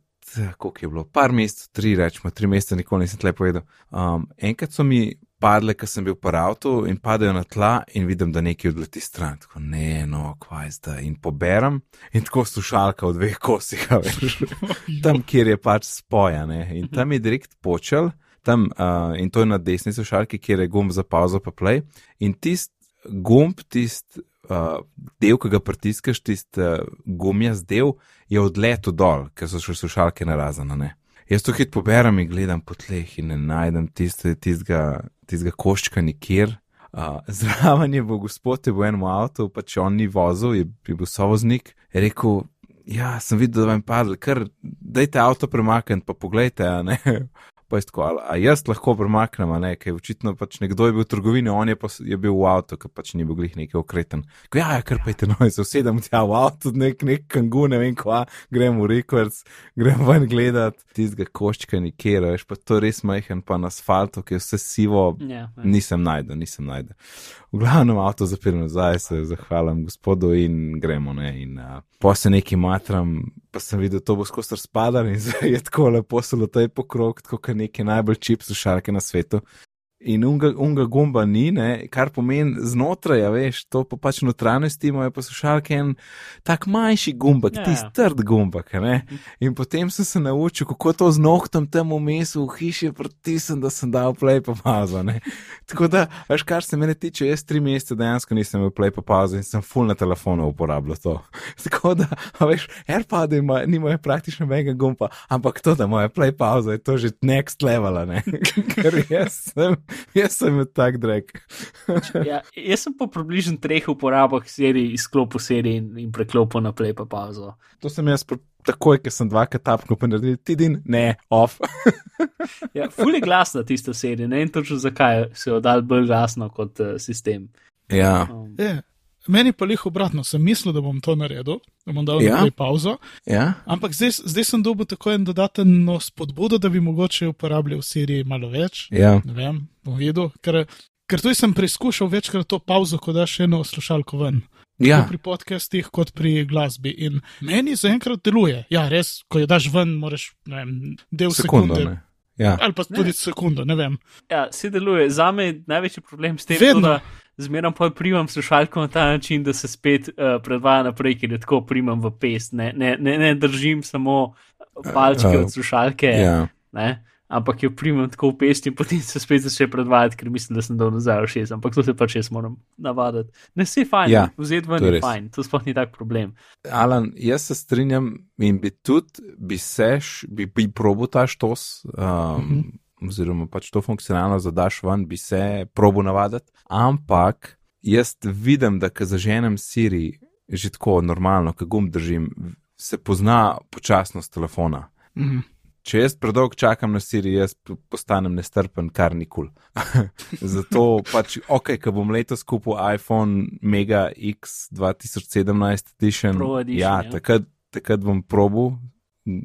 Speaker 1: Koliko je bilo, par mesecev, tri, rečemo, tri mesece, nikoli nisem tle povedal. Um, enkrat so mi padle, ker sem bil po avtu in padajo na tla in vidim, da nekaj odleti stran. Tako ne, no, kvaj zdaj. In poberem in tako slušalka v dveh kosih, veš, tam, kjer je pač spojane. In tam je direkt počel, tam, uh, in to je na desni slušalki, kjer je gumb za pauzo pa play. In tisti gumb, tisti uh, del, ki ga pritiskaš, tisti uh, gumijast del, je odletel dol, ker so še slušalke narazane. Jaz to hit poberem in gledam po tleh in ne najdem tiste, tistega, koščka nikjer. Uh, zraven je bil gospod, je bil v enem avtu, pa če on ni vozil, je, je bil sovoznik, je rekel, ja, sem videl, da vam je padlo, kar dajte avto premakniti, pa pogledajte. Pa je tako, a, a jaz lahko premaknem, ne, ker očitno pač nekdo je bil v trgovini, on je, pa, je bil v avtu, ker pač ni bil glih neki okreten. Ko, ja, ja, kar pejte, no, se usedem tja v avtu, nek, nek kangu, ne vem kva, grem v rekords, grem ven gledat tistega koščka nikjer, veš, pa to je res majhen, pa na asfaltu, ki je vse sivo,
Speaker 2: ja, ja.
Speaker 1: nisem najdel, nisem najdel. V glavnem avto zapirem nazaj, se zahvalim gospodu in gremo. Ne, in, uh, po se neki matram, pa sem videl, to bo skozi razpadalo in je tako lepo solotaj pokrok, tako kot neke najbolj čip slušalke na svetu. In unga, unga gumba ni, ne, kar pomeni znotraj, a veš, to pa pač notranjosti imajo poslušalke en tak manjši gumbak,
Speaker 2: Ja,
Speaker 1: ja,
Speaker 2: ja.
Speaker 1: tisti trd gumbak, ne. In potem sem se naučil, kako to z nohtom tam vmes v hiši pritisnem, da sem dal play pa pauzo, ne. Tako da, veš, kar se mene tiče, jaz tri mesece dejansko nisem imel play pa pauzo in sem full na telefonu uporabljal to. Tako da, veš, AirPod ima, nimajo praktično mega gumba, ampak to, da moja play pauza je to že next level, ne. Ker jaz sem, jaz sem tak drek.
Speaker 2: Ja, jaz sem po približno treh uporabah serij izklopil serij in, in preklopil naprej pa pauzo.
Speaker 1: To sem jaz takoj, ker sem dvakrat tapko pa naredil, tidin, ne, off.
Speaker 2: Ja, ful je glasna tista serija, ne vem točno zakaj se je oddal bolj glasno kot uh, sistem.
Speaker 1: ja,
Speaker 2: Um,
Speaker 3: Je. Meni pa lih obratno, sem mislil, da bom to naredil, da bom dal
Speaker 1: Ja.
Speaker 3: ja. pauzo,
Speaker 1: ja,
Speaker 3: ampak zdaj, zdaj sem dobil tako en dodaten spodbudo, da bi mogoče uporabljal v seriji malo več.
Speaker 1: ja,
Speaker 3: Ne vem, bom videl, ker, ker tu sem preizkušal večkrat to pauzo, ko daš eno slušalko ven.
Speaker 1: ja.
Speaker 3: Tako pri podcastih, kot pri glasbi. In meni zaenkrat deluje. Ja, res, ko jo daš ven, moraš ne vem, del
Speaker 1: sekundo,
Speaker 3: sekunde.
Speaker 1: ne. Ja,
Speaker 3: Ali pa tudi sekundo, ne vem.
Speaker 2: ja, se deluje. Za me je največji problem s tem,
Speaker 3: Vedno.
Speaker 2: to, da zmeraj pa primam slušalko na ta način, da se spet uh, predvaja naprej, ker je tako primam v pest. Ne, ne, ne, ne držim samo palčke
Speaker 1: Uh,
Speaker 2: od slušalke.
Speaker 1: ja.
Speaker 2: Ne? ampak jo primem tako v pest in potem se spet začne predvajati, ker mislim, da sem dol nazaj v šest, ampak to se pač jaz moram navaditi. Ne, vse je fajn,
Speaker 1: Ja,
Speaker 2: vzeti ven
Speaker 1: je
Speaker 2: fajn, to sploh ni tak problem.
Speaker 1: Alan, jaz se strinjam in bi tudi, bi seš, bi, bi probo ta štos, um, uh. -huh. Oziroma pač to funkcionalno zadaš ven, bi se probo navaditi, ampak jaz vidim, da ko zaženem Siri, že tako normalno, ko gum držim, se pozna počasnost telefona.
Speaker 3: Mhm.
Speaker 1: Če jaz predolgo čakam na Siri, jaz postanem nestrpen, kar nikul. Zato pač, ok, ko bom letos kupil iPhone Mega X 2017 Edition,
Speaker 2: Pro edition,
Speaker 1: ja,
Speaker 2: ja.
Speaker 1: takrat, takrat bom probil,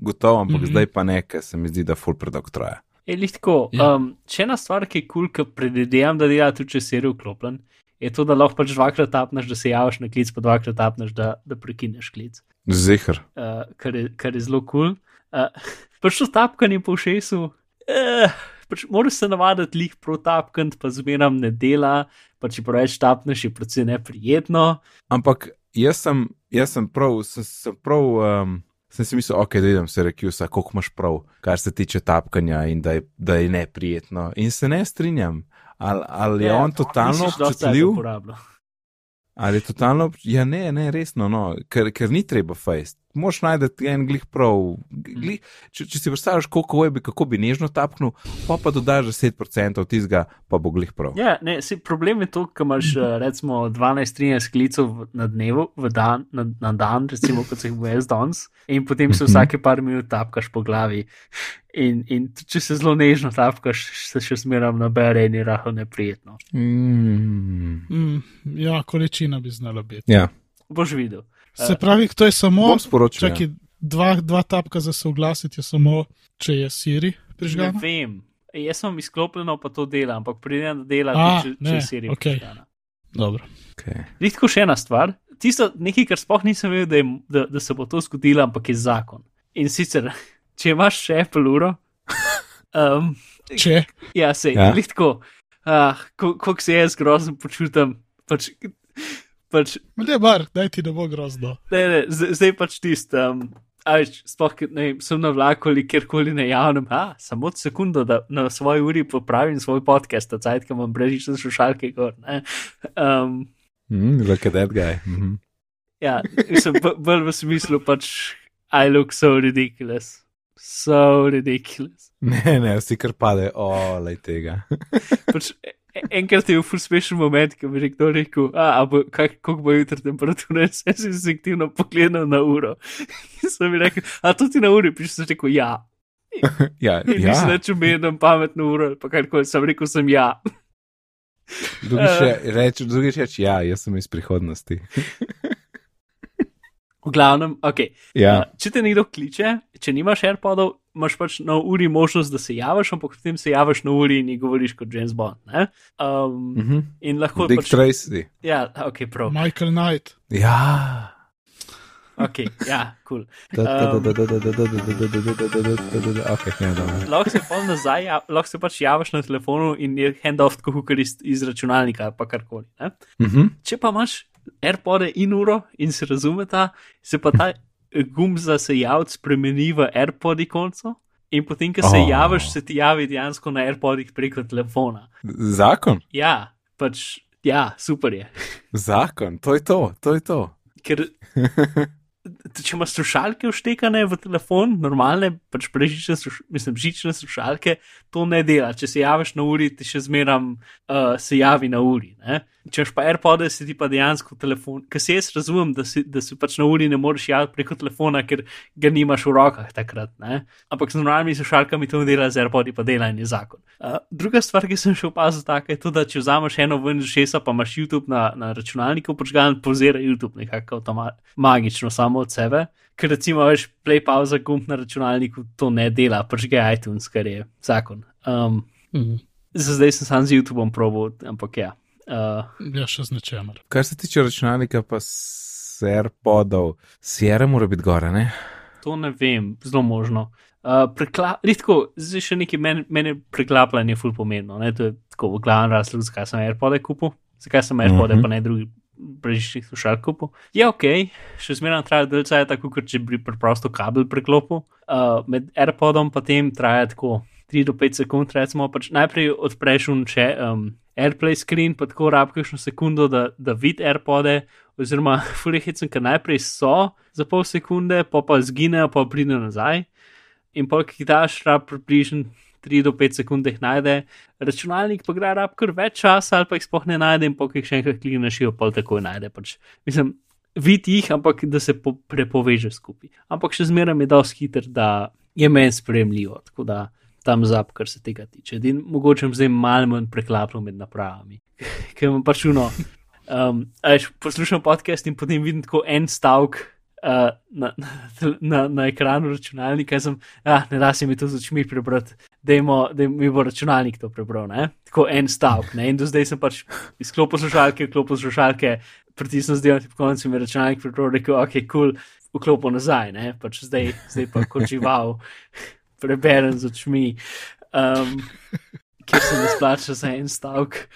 Speaker 1: gotovo, ampak mm. -hmm. zdaj pa ne, ker se mi zdi, da full predolgo traja.
Speaker 2: Je lih tako.
Speaker 3: Ja.
Speaker 2: Um, še ena stvar, ki je kul, cool, ki predvidevam, da dela tudi če si vklopljen, je to, da lahko pač dvakrat tapneš, da se javiš na klic, pa dvakrat tapneš, da, da prekineš klic.
Speaker 1: Zihar.
Speaker 2: uh, kar, je, kar je zelo kul. Cool. Uh, pač to tapkanje po šesu, uh, pač moraš se navaditi lih pro tapkant, pa zmeram ne dela, pa če preveč tapneš, je predvsem neprijetno.
Speaker 1: Ampak jaz sem, jaz sem prav, sem, sem prav. Um, Sem si mislil, ok, da idem se reči, koliko imaš prav, kar se tiče tapkanja in da je, da je neprijetno. In se ne strinjam, ali, ali je
Speaker 2: Ja,
Speaker 1: on totalno občutljiv. Ali je totalno, ja, ne, ne, resno, no, ker, ker ni treba fejst. Moš najti en glih prav. Glih, če, če si predstavljaš, koliko bi, kako bi nežno tapknil, pa pa dodaš 10% tistega, pa bo glih prav.
Speaker 2: Ja, ne, si, problem je to, ker imaš uh, recimo 12-13 klicev na dnevu, v dan, na, na dan, recimo kot se jih bo jaz danes, in potem se
Speaker 1: Mhm.
Speaker 2: vsake par minut tapkaš po glavi. In, in če se zelo nežno tapkaš, se še smeram nabere in je rahlo neprijetno.
Speaker 1: Mm.
Speaker 3: Mm, ja, količina bi znala biti.
Speaker 1: Ja,
Speaker 2: Boš videl.
Speaker 3: Se pravi, to je samo.
Speaker 1: sporočil.
Speaker 3: Čakaj, dva, dva tapka za se oglasiti je samo, če je Siri
Speaker 2: Ne
Speaker 3: prižgana.
Speaker 2: vem. Jaz sem izklopljeno, pa to dela, ampak pridem da dela,
Speaker 3: A,
Speaker 2: če,
Speaker 3: ne,
Speaker 2: če je serija
Speaker 3: okej.
Speaker 2: prižgana.
Speaker 3: Dobro.
Speaker 1: Okay.
Speaker 2: Redko še ena stvar. Tisto, nekaj, kar sploh nisem vedel, da, je, da, da se bo to zgodilo, ampak je zakon. In sicer, če imaš še Apple uro, um,
Speaker 3: Če.
Speaker 2: ja, se
Speaker 1: Ja.
Speaker 2: je, redko, uh, kako se jaz grozen počutim. Pač, pač,
Speaker 3: Ne, bar, daj ti, da bo grozno.
Speaker 2: ne, ne, zdaj, pač tisto. Um, a več, sploh, ne, sem na vlaku ali kjerkoli na javnem, a, samo sekundo, da na svoji uri popravim svoj podcast, ta cajt, ki imam brežične slušalke gor. ne. Um,
Speaker 1: Mm, look at that guy. Mm -hmm.
Speaker 2: Ja, mislim, b- bolj v smislu pač, I look so ridiculous. So ridiculous.
Speaker 1: Ne, ne, vsi kar pade, olej tega.
Speaker 2: Pač, enkrat je bil ful smešen moment, ko bi nekdo rekel, a, a bo, kak, koliko bo jutri temperatura, in sem si instinktivno pogledal na uro. In sem mi rekel, a to ti na uri, piš sem rekel, ja.
Speaker 1: ja,
Speaker 2: ja. nisem več umenil pametno uro, pa karkoli, sem rekel, sem ja.
Speaker 1: Drugič je- reč, drugič reč, ja, jaz sem iz prihodnosti.
Speaker 2: V glavnem, ok.
Speaker 1: Ja,
Speaker 2: Uh, če te nekdo kliče, če nimaš AirPodov, imaš pač na uri možnost, da se javiš, ampak potem se javiš na uri in govoriš kot James Bond. Ne? Um,
Speaker 1: mm -hmm.
Speaker 2: In lahko.
Speaker 1: Dick
Speaker 2: pač...
Speaker 1: Tracy.
Speaker 2: Ja, ok, prav.
Speaker 3: Michael Knight.
Speaker 1: Ja.
Speaker 2: Ok, ja, kul.
Speaker 1: Cool. Um, okay,
Speaker 2: lahko se pa nazaj, lahko se pač javiš na telefonu in je handoff tako hukar iz, iz računalnika, pa karkoli. Uh
Speaker 1: -huh.
Speaker 2: Če pa imaš AirPode in uro in se razumeta, se pa ta gumb za se javiti spremeni v AirPod konco. In potem, ko se
Speaker 1: Oh.
Speaker 2: javiš, se ti javi dejansko na AirPodih preko telefona.
Speaker 1: Zakon,
Speaker 2: Ja, pač, ja, super je.
Speaker 1: zakon, to je to, to je to.
Speaker 2: Ker če imaš slušalke vštekane v telefon, normalne, pač brežične, sluš- mislim, žične slušalke, to ne dela. Če se javiš na uri, ti še zmeram uh, se javi na uri. Ne? Če imaš pa AirPods, si ti pa dejansko telefon. Ker se jaz razumem, da si, da si pač na uri ne moreš javiti preko telefona, ker ga nimaš v rokah takrat. Ne? Ampak z normalnimi slušalkami to ne dela, z AirPods pa dela in je zakon. Uh, druga stvar, ki sem še opazil, je tudi, da če vzameš eno ven iz šesa, pa imaš YouTube na, na računalniku, počgan pozira YouTube nekako avtoma- magično samo od sebe. Ker recimo veš, play pauza gumb na računalniku to ne dela, pač ga iTunes, kar je zakon. Um, za zdaj sem sam z YouTubeom probil, ampak ja. Uh,
Speaker 3: Ja, še z nečemer.
Speaker 1: Kar se tiče računalnika, pa serpodov, Sierra mora biti gore, ne?
Speaker 2: to ne vem, zelo možno. Uh, prekla, Ritko, zdaj še nekaj, meni men preklapljanje je ful pomembno. Ne? To je tako glavni razlog, zakaj sem AirPod kupil, zakaj sem AirPod, mm
Speaker 1: Mhm.
Speaker 2: -hmm. pa ne drugi brežičnih slušalk kupil. Je ok, še zmeraj traja dlje časa, tako kot če bi preprosto kabel preklopil. Uh, med AirPodom pa tem traja tako 3 do 5 sekund, recimo, pač najprej odpreš un če, um, AirPlay screen, pa tako rab kakšno sekundo, da, da vid AirPode, oziroma fulihicem, ker najprej so za pol sekunde, pa pa zginejo, pa pridejo nazaj. In pa ki daš rab približno 3 do 5 sekund jih najde, računalnik pa gre rab kar več časa, ali pa jih sploh ne najde, in pa jih še enkrat klikneš, jo pa tako najde. Pač, mislim, vidi jih, ampak da se po, prepoveže skupaj. Ampak še zmeraj je dosti hiter, da je meni spremljivo, tako da tam zap, kar se tega tiče. In mogoče zdaj malo manj preklapljam med napravami, ker imam pač uno. Um, až poslušam podcast in potem vidim tako en stavek. Uh, na, na, na ekranu računalnika sem, ah, ne da se mi to z očmi prebrati, da mi bo računalnik to prebral. Ne? Tako en stavek. In do zdaj sem pač izklopil slušalke, izklopil slušalke, pritisnil zdaj na koncu in mi računalnik prebral, rekel, ok, kul, cool, vklopil nazaj, ne? pač zdaj, zdaj pa kot žival, preberem z očmi, um, ker se ne splača za en stavek.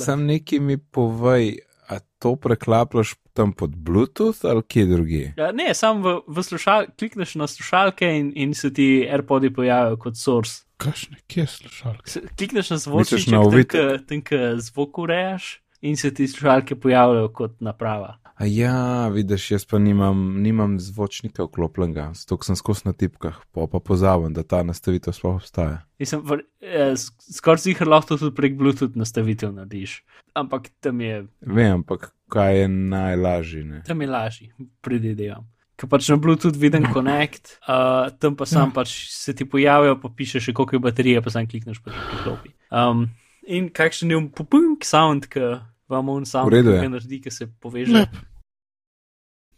Speaker 1: Sam nekaj mi povej, a to preklaplaš tam pod Bluetooth ali kje drugi?
Speaker 2: Ja, ne, sam v, v slušalke, klikneš na slušalke in, in se ti AirPodi pojavijo kot source.
Speaker 3: Kakšne, kje slušalke?
Speaker 2: Klikneš na zvočnik, tam, kjer zvok urejaš in se ti slušalke pojavljajo kot naprava.
Speaker 1: A ja, vidiš, jaz pa nimam, nimam zvočnika vklopljenega, zato sem skozi na tipkah, pa pa pozavem, da ta nastavitev sploh obstaja.
Speaker 2: Eh, skoraj si jih lahko tudi prek Bluetooth nastavitev narediš. Ampak tam je.
Speaker 1: Vem, ampak kaj je najlažje? Ne?
Speaker 2: Tam je lažje, predvidevam. Ker pač na Bluetooth vidim Connect, uh, tam pa sam pač se ti pojavijo, pa pišeš, koliko je baterije, pa sam klikneš po tem klopi. Um, in kakšen je popunk sound, ki vam on sam naredi, ki se poveže. Lep.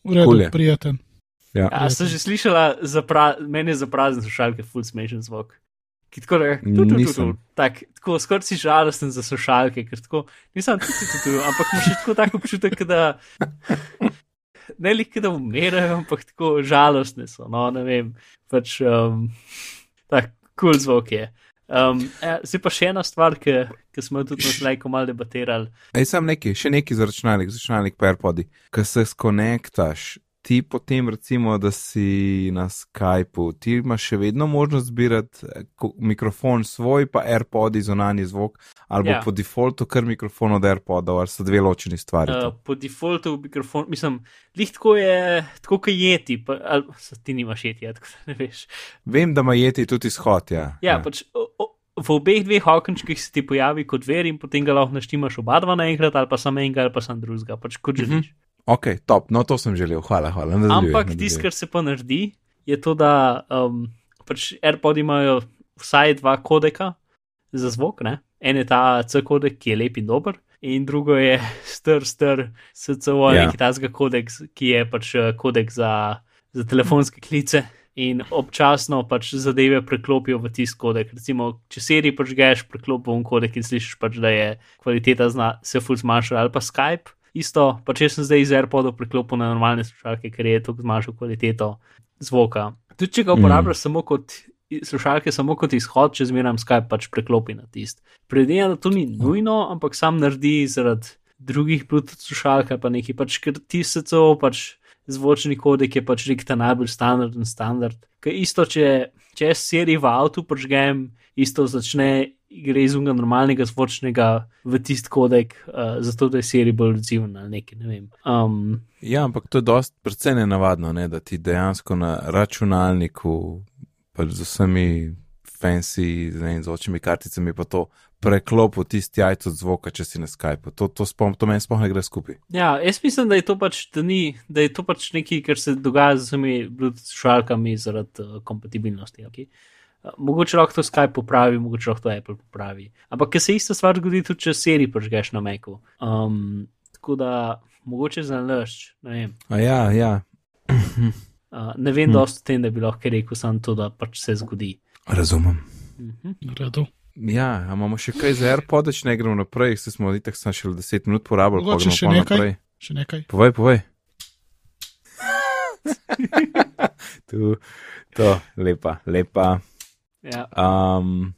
Speaker 3: V redu, cool prijeten.
Speaker 2: Ja, ja sem že slišala, meni je za prazne slušalke, full smešen zvok. Ki tako da, tak, tako skoraj si žalosten za slušalke, ker tako, nisem tu, tu, tu, ampak imaš tako tako občutek, da ne le, da umirajo, ampak tako žalostne so, no, ne vem, pač, um, tak, kul cool zvok je. Um, ja, zdaj pa še ena stvar, ki smo tudi na slajku malo debatirali.
Speaker 1: Ej, sem neki, še neki za računalnik, za računalnik PowerPodi, ki se skonektaš. Ti potem, recimo, da si na Skypu, ti imaš še vedno možnost zbirati eh, mikrofon svoj, pa AirPod izonani zvok, ali ja. po defaultu kar mikrofon od AirPoda, ali so dve ločeni stvari. Uh,
Speaker 2: po defaultu mikrofon, mislim, lihtko je, tako kot jeti, pa, ali ti nimaš jeti, ja, tako da ne veš.
Speaker 1: Vem, da ima jeti tudi izhod, ja.
Speaker 2: Ja, ja. pač v obeh dveh okenčkih se ti pojavi kot ver in potem ga lahko naštimaš oba dva naenkrat ali pa samo enega ali pa samo drugega, pač kot želiš. Mm -hmm.
Speaker 1: Ok, top, no to sem želel, hvala, hvala.
Speaker 2: Ampak tisto, kar se pa naredi, je to, da um, pač AirPod imajo vsaj dva kodeka za zvok, ne? en je ta C kodek, ki je lep in dober. In drugo je str, str, SCO, ja. neki tasga kodek, ki je pač uh, kodek za, za telefonske klice in občasno pač zadeve preklopijo v tisti kodek. Recimo, če seriji pač geš, preklopijo v kodek in slišiš pač, da je kvaliteta zna, se ful zmanjšala, ali pa Skype. Isto, pa če sem zdaj iz AirPodov preklopil na normalne slušalke, ker je to zmanjšal kvaliteto zvoka. Tudi če ga uporabljaš mm. samo kot slušalke, samo kot izhod, če zmeram Skype pač preklopi na tist. Predvidevam, da to ni nujno, ampak sam naredi zaradi drugih Bluetooth slušalk, pa nekaj pač, ker ti se celo pač zvočni kodek je pač nek ta najbolj standarden standard. Ker isto, če, če seriji v avtu pržgem, isto začne gre iz unga normalnega zvočnega v tisti kodek, uh, zato da je serij bolj odziven ali nekaj, ne vem. Um,
Speaker 1: ja, ampak to je dost predvsej nenavadno, ne, da ti dejansko na računalniku, pač z vsemi fancy, z ne, z očimi karticami, pa to preklop v tisti jajco zvoka, če si na Skypu. To, to, to, to meni sploh ne gre skupaj.
Speaker 2: Ja, jaz mislim, da je to pač, da ni, da je to pač nekaj, kar se dogaja z vsemi Bluetooth šalkami zaradi uh, kompatibilnosti. Okay? Mogoče lahko to Skype popravi, mogoče lahko to Apple popravi. Ampak, ker se ista stvar zgodi tudi, če seri požgeš na Macu. Um, tako da, mogoče za nalašč, ne vem.
Speaker 1: A ja, ja.
Speaker 2: uh, ne vem hm. dosto o tem, da bi lahko rekel samo to, da pač se zgodi.
Speaker 1: Razumem.
Speaker 3: Uh -huh.
Speaker 1: Ja, imamo še kaj za AirPod, če ne gremo naprej, se smo itak samo še 10 minut porabili.
Speaker 3: Mogoče še nekaj. Naprej. Še nekaj.
Speaker 1: Povej, povej. tu, to, lepa, lepa.
Speaker 2: Ja.
Speaker 1: Um,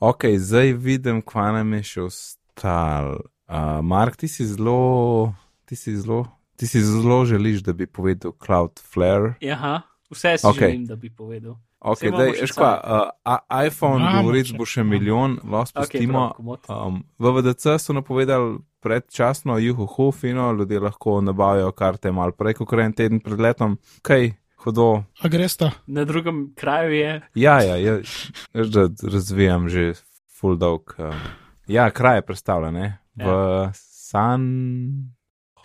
Speaker 1: ok, zdaj vidim, kva nam je še ostal. Uh, Mark, ti si zelo, ti si zelo, ti si zelo želiš, da bi povedal Cloudflare.
Speaker 2: Ja, vse si okay. želim, da bi povedal.
Speaker 1: Ok, daj,
Speaker 2: še
Speaker 1: veš kva, uh, iPhone
Speaker 3: Imamo
Speaker 1: govoric bo še milijon, lahko spustimo.
Speaker 2: prav, komot.
Speaker 1: Um, v VDC so napovedali predčasno, juhu, fino, ljudje lahko nabavijo karte malo prej, kot en teden pred letom. Kaj, hudo.
Speaker 3: A gresta?
Speaker 2: Na drugem kraju je.
Speaker 1: Ja, ja, ja veš, da razvijam že full dog. Um, ja, kraj je predstavljen, ne? V San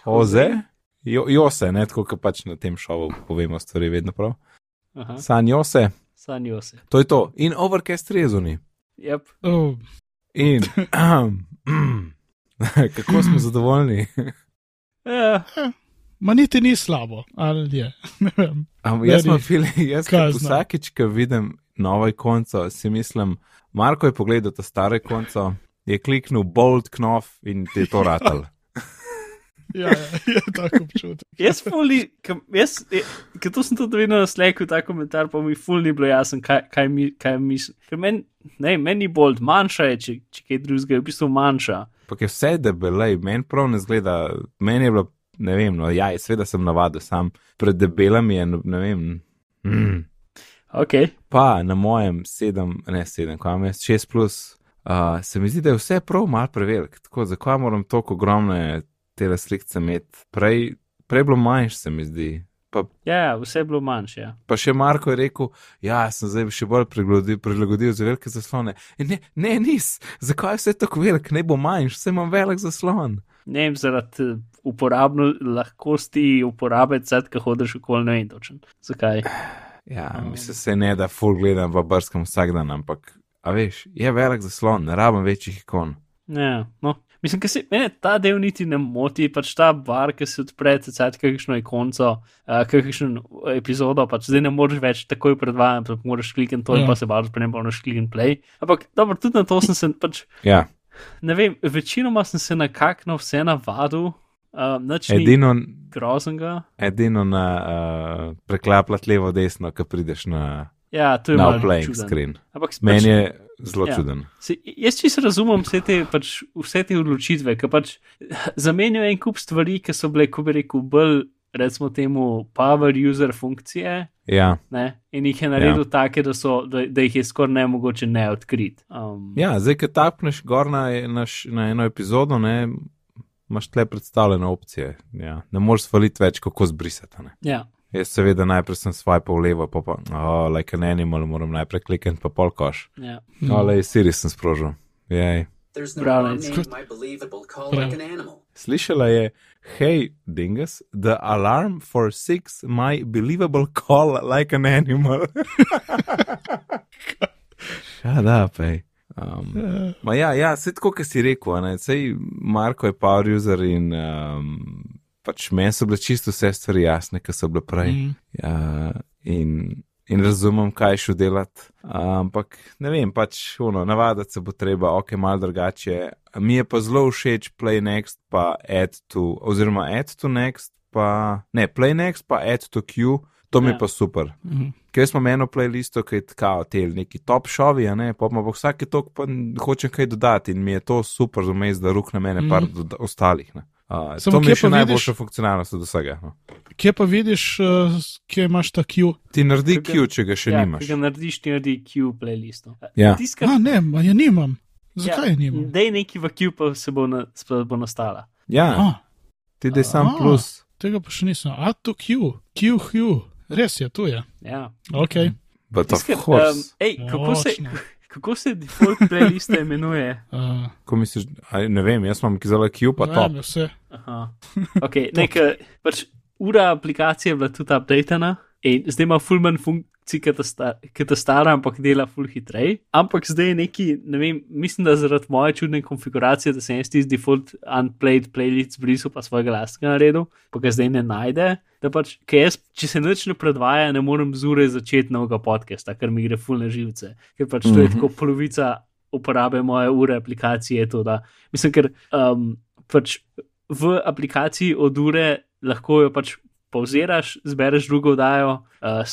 Speaker 1: Jose. Jo, Jose, ne tako, kot pač na tem šovu povemo stvari vedno prav.
Speaker 2: Aha,
Speaker 1: San Jose,
Speaker 2: sanjo se.
Speaker 1: to je to. In Overcast Rezoni.
Speaker 2: Yep.
Speaker 3: Oh,
Speaker 1: In kako smo zadovoljni.
Speaker 2: Ja,
Speaker 3: ma niti ni slabo, ali je.
Speaker 1: Um, jaz sem fili, jaz vsakič, ko vidim novo konco, si mislim, Marko je pogledal to stare konco, je kliknil bold knof in ti je to ratal.
Speaker 3: Ja, ja, je tako občutek.
Speaker 2: jaz fuli, jaz, ker to sem tudi videl na sleku, ta komentar, pa mi ful ni bilo jasno, kaj, kaj, mi, kaj mislim. Ker meni, ne, meni bold, manjša je, če, če kaj drugega, je v bistvu manjša.
Speaker 1: Pa je vse debelej, meni prav ne zgleda, meni je bilo, ne vem, no, ja, seveda sem navadil, sam pred debelami je, ne vem. Mm.
Speaker 2: Ok,
Speaker 1: Pa na mojem sedem, ne sedem, kaj imam jaz, šest plus, uh, se mi zdi, da je vse prav mal prevelik. Tako, zakaj moram toliko ogromne te slikce imeti? Prej, prej je bilo manjše, se mi zdi. Pa,
Speaker 2: ja, ja, vse je bilo manjše. Ja.
Speaker 1: pa še Marko je rekel, ja, sem zdaj še bolj prilagodil, za velike zaslone. Ne, ne, nis, zakaj je vse tako velik, ne bo manjš, vse imam velik zaslon.
Speaker 2: Ne vem, zaradi eh, uporabno lahkosti uporabe, ced, ki hodiš okoli, ne vem točno. Zakaj?
Speaker 1: Ja, mislim, se ne da full gledam v brskam vsak dan, ampak, a veš, je velik zaslon, ne rabim večjih ikon.
Speaker 2: Ja, no. Mislim, da se mene ta del niti ne moti, pač ta bar, ki se odpre, ced, kakšno ikonco, uh, kakšno epizodo, pač zdaj ne moreš več takoj predvajati, ampak moraš klikniti to in
Speaker 3: Ja.
Speaker 2: pa se bar odpre, pa moraš klikniti play. Ampak, dobro, tudi na to sem se pač.
Speaker 1: Ja,
Speaker 2: Ne vem, večinoma sem se nekako na vse navadil, uh,
Speaker 1: edino,
Speaker 2: groznega.
Speaker 1: edino na uh, preklapljati levo, desno, ko prideš na,
Speaker 2: Ja, to je malo
Speaker 1: playing
Speaker 2: čuden.
Speaker 1: screen.
Speaker 2: Ampak pač,
Speaker 1: Meni je zelo
Speaker 2: ja.
Speaker 1: čuden.
Speaker 2: Se, jaz čisto razumem vse te, pač, vse te odločitve, ki pač zamenjajo en kup stvari, ki so bile, ko bi rekel, bolj, recimo, temu power user funkcije.
Speaker 1: Ja.
Speaker 2: Ne? In jih je naredil ja. take, da, so, da, da jih je skoraj ne mogoče ne odkriti. Um,
Speaker 1: ja, zdaj, ki tapneš gor na, na, na eno epizodo, ne, imaš tle predstavljene opcije. Ja. Ne moreš svaliti več, kako zbrisati. Ne.
Speaker 2: ja.
Speaker 1: Jaz seveda najprej sem swipe v levo, pa pa, oh, like an animal, moram najprej klikniti, pa pol koš.
Speaker 2: ja.
Speaker 1: No, ale Siri sem sprožil. Jej.
Speaker 4: There's no
Speaker 2: Brown
Speaker 4: alarm
Speaker 2: eyes.
Speaker 4: name my believable call
Speaker 3: Brown.
Speaker 4: like an animal.
Speaker 1: Slišala je, hej, dingus, the alarm for six, my believable call like an animal. Shut up, ej. Um, ma ja, ja, se tako, kot si rekel, ne, sej Marko je power user in um, pač meni so bile čisto vse stvari jasne, ki so bile prej.
Speaker 3: Mm.
Speaker 1: Ja, in, in razumem, kaj še delati. Ampak ne vem, pač uno, navaditi se bo treba, ok, malo drugače. Mi je pa zelo všeč Play Next, pa Add to, oziroma Add to Next, pa ne, Play Next, pa Add to Q, to mi je
Speaker 2: Ja.
Speaker 1: pa super.
Speaker 3: Mhm.
Speaker 1: Ker smo eno playlisto, ki je tako, te neki top šovi, ne, pa ima pa vsake tok pa hočem kaj dodati in mi je to super, zumez, da rukne mene
Speaker 3: Mhm.
Speaker 1: par doda- ostalih. Ne. Uh,
Speaker 3: Samo
Speaker 1: to mi je še
Speaker 3: vidiš-
Speaker 1: najboljša funkcionalnost od vsega. No.
Speaker 3: Kje pa vidiš, uh, kje imaš ta Q?
Speaker 1: Ti naredi
Speaker 2: ga-
Speaker 1: Q, če ga še
Speaker 2: ja,
Speaker 1: nimaš.
Speaker 2: Ki ga narediš, ti naredi Q playlisto.
Speaker 1: Ja.
Speaker 2: Tiskar,
Speaker 3: A ne, ma je nimam. Zakaj je nimam?
Speaker 2: Dej neki v Q, pa se bo, na, se bo nastala.
Speaker 1: Ja,
Speaker 3: A,
Speaker 1: ti dej sam
Speaker 3: A.
Speaker 1: plus.
Speaker 3: tega pa še nisem. A to Q, Q, Q. Res je, tu je.
Speaker 2: Ja.
Speaker 3: Ok.
Speaker 1: But of
Speaker 2: Tiskar,
Speaker 1: course.
Speaker 2: ej, kako se,
Speaker 3: Močno.
Speaker 2: Kako se default playlista imenuje?
Speaker 3: Uh,
Speaker 1: Ko misliš, a, ne vem, jaz imam kizala Q, pa
Speaker 3: ne
Speaker 1: top.
Speaker 3: vem, vse.
Speaker 2: Aha. Okay, nekaj, pač ura aplikacije je bila tudi updated in zdaj ima full manj funkcij, kot ta sta- stara, ampak dela full hitreje. Ampak zdaj je neki, ne vem, mislim, da zaradi moje čudne konfiguracije, da sem jaz tisti default unplayed playlist brisal pa svojega lastnega naredil, pa ga zdaj ne najde. Da pač, ker jaz, če se nič ne predvaja, ne morem z ure začeti novega podcasta, ker mi gre full na živce. Ker pač to je
Speaker 1: Mhm.
Speaker 2: tako polovica uporabe moje ure aplikacije. je To, da, mislim, ker um, pač v aplikaciji od ure lahko jo pač pauziraš, zbereš drugo oddajo, uh,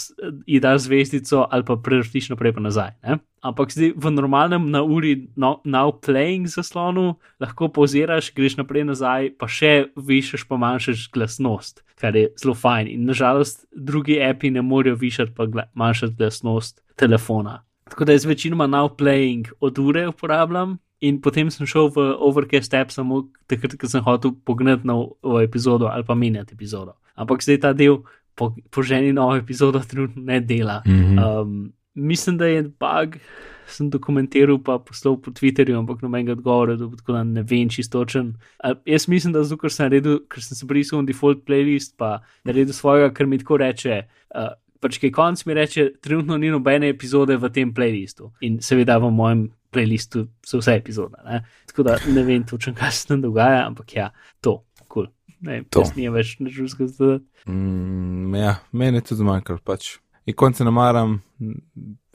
Speaker 2: ji daš zvezdico ali pa prevrtiš naprej pa nazaj. Ne? Ampak zdaj v normalnem na uri, no, now playing zaslonu, lahko pauziraš, greš naprej nazaj, pa še višaš, pa manjšaš glasnost, kar je zelo fajn. In nažalost, drugi api ne morejo višati, pa gla manjšati glasnost telefona. Tako da jaz večinoma now playing od ure uporabljam. In potem sem šel v Overcast app samo takrat, ko sem hotel pogledati na epizodo ali pa menjati epizodo. Ampak zdaj ta del po, po ženi novo epizodo trenutno ne dela. Mm -hmm. um, mislim, da je bug, sem dokumentiral pa poslal po Twitterju, ampak nobenega odgovora, tako da ne vem čistočen. Uh, jaz mislim, da zato, ker sem naredil, ker sem se brisal na default playlist, pa naredil svojega, ker mi tako reče. Uh, Pač, ki konc mi reče, trenutno ni nobene epizode v tem playlistu. In seveda v mojem playlistu so vse epizode. Ne? Tako da ne vem točno, kaj se tam dogaja, ampak ja, to, kul. Cool. Ne, to ni več nežusko zdaj.
Speaker 1: Mm, ja, meni je tudi zmanjkalo. Pač. In konce ne maram,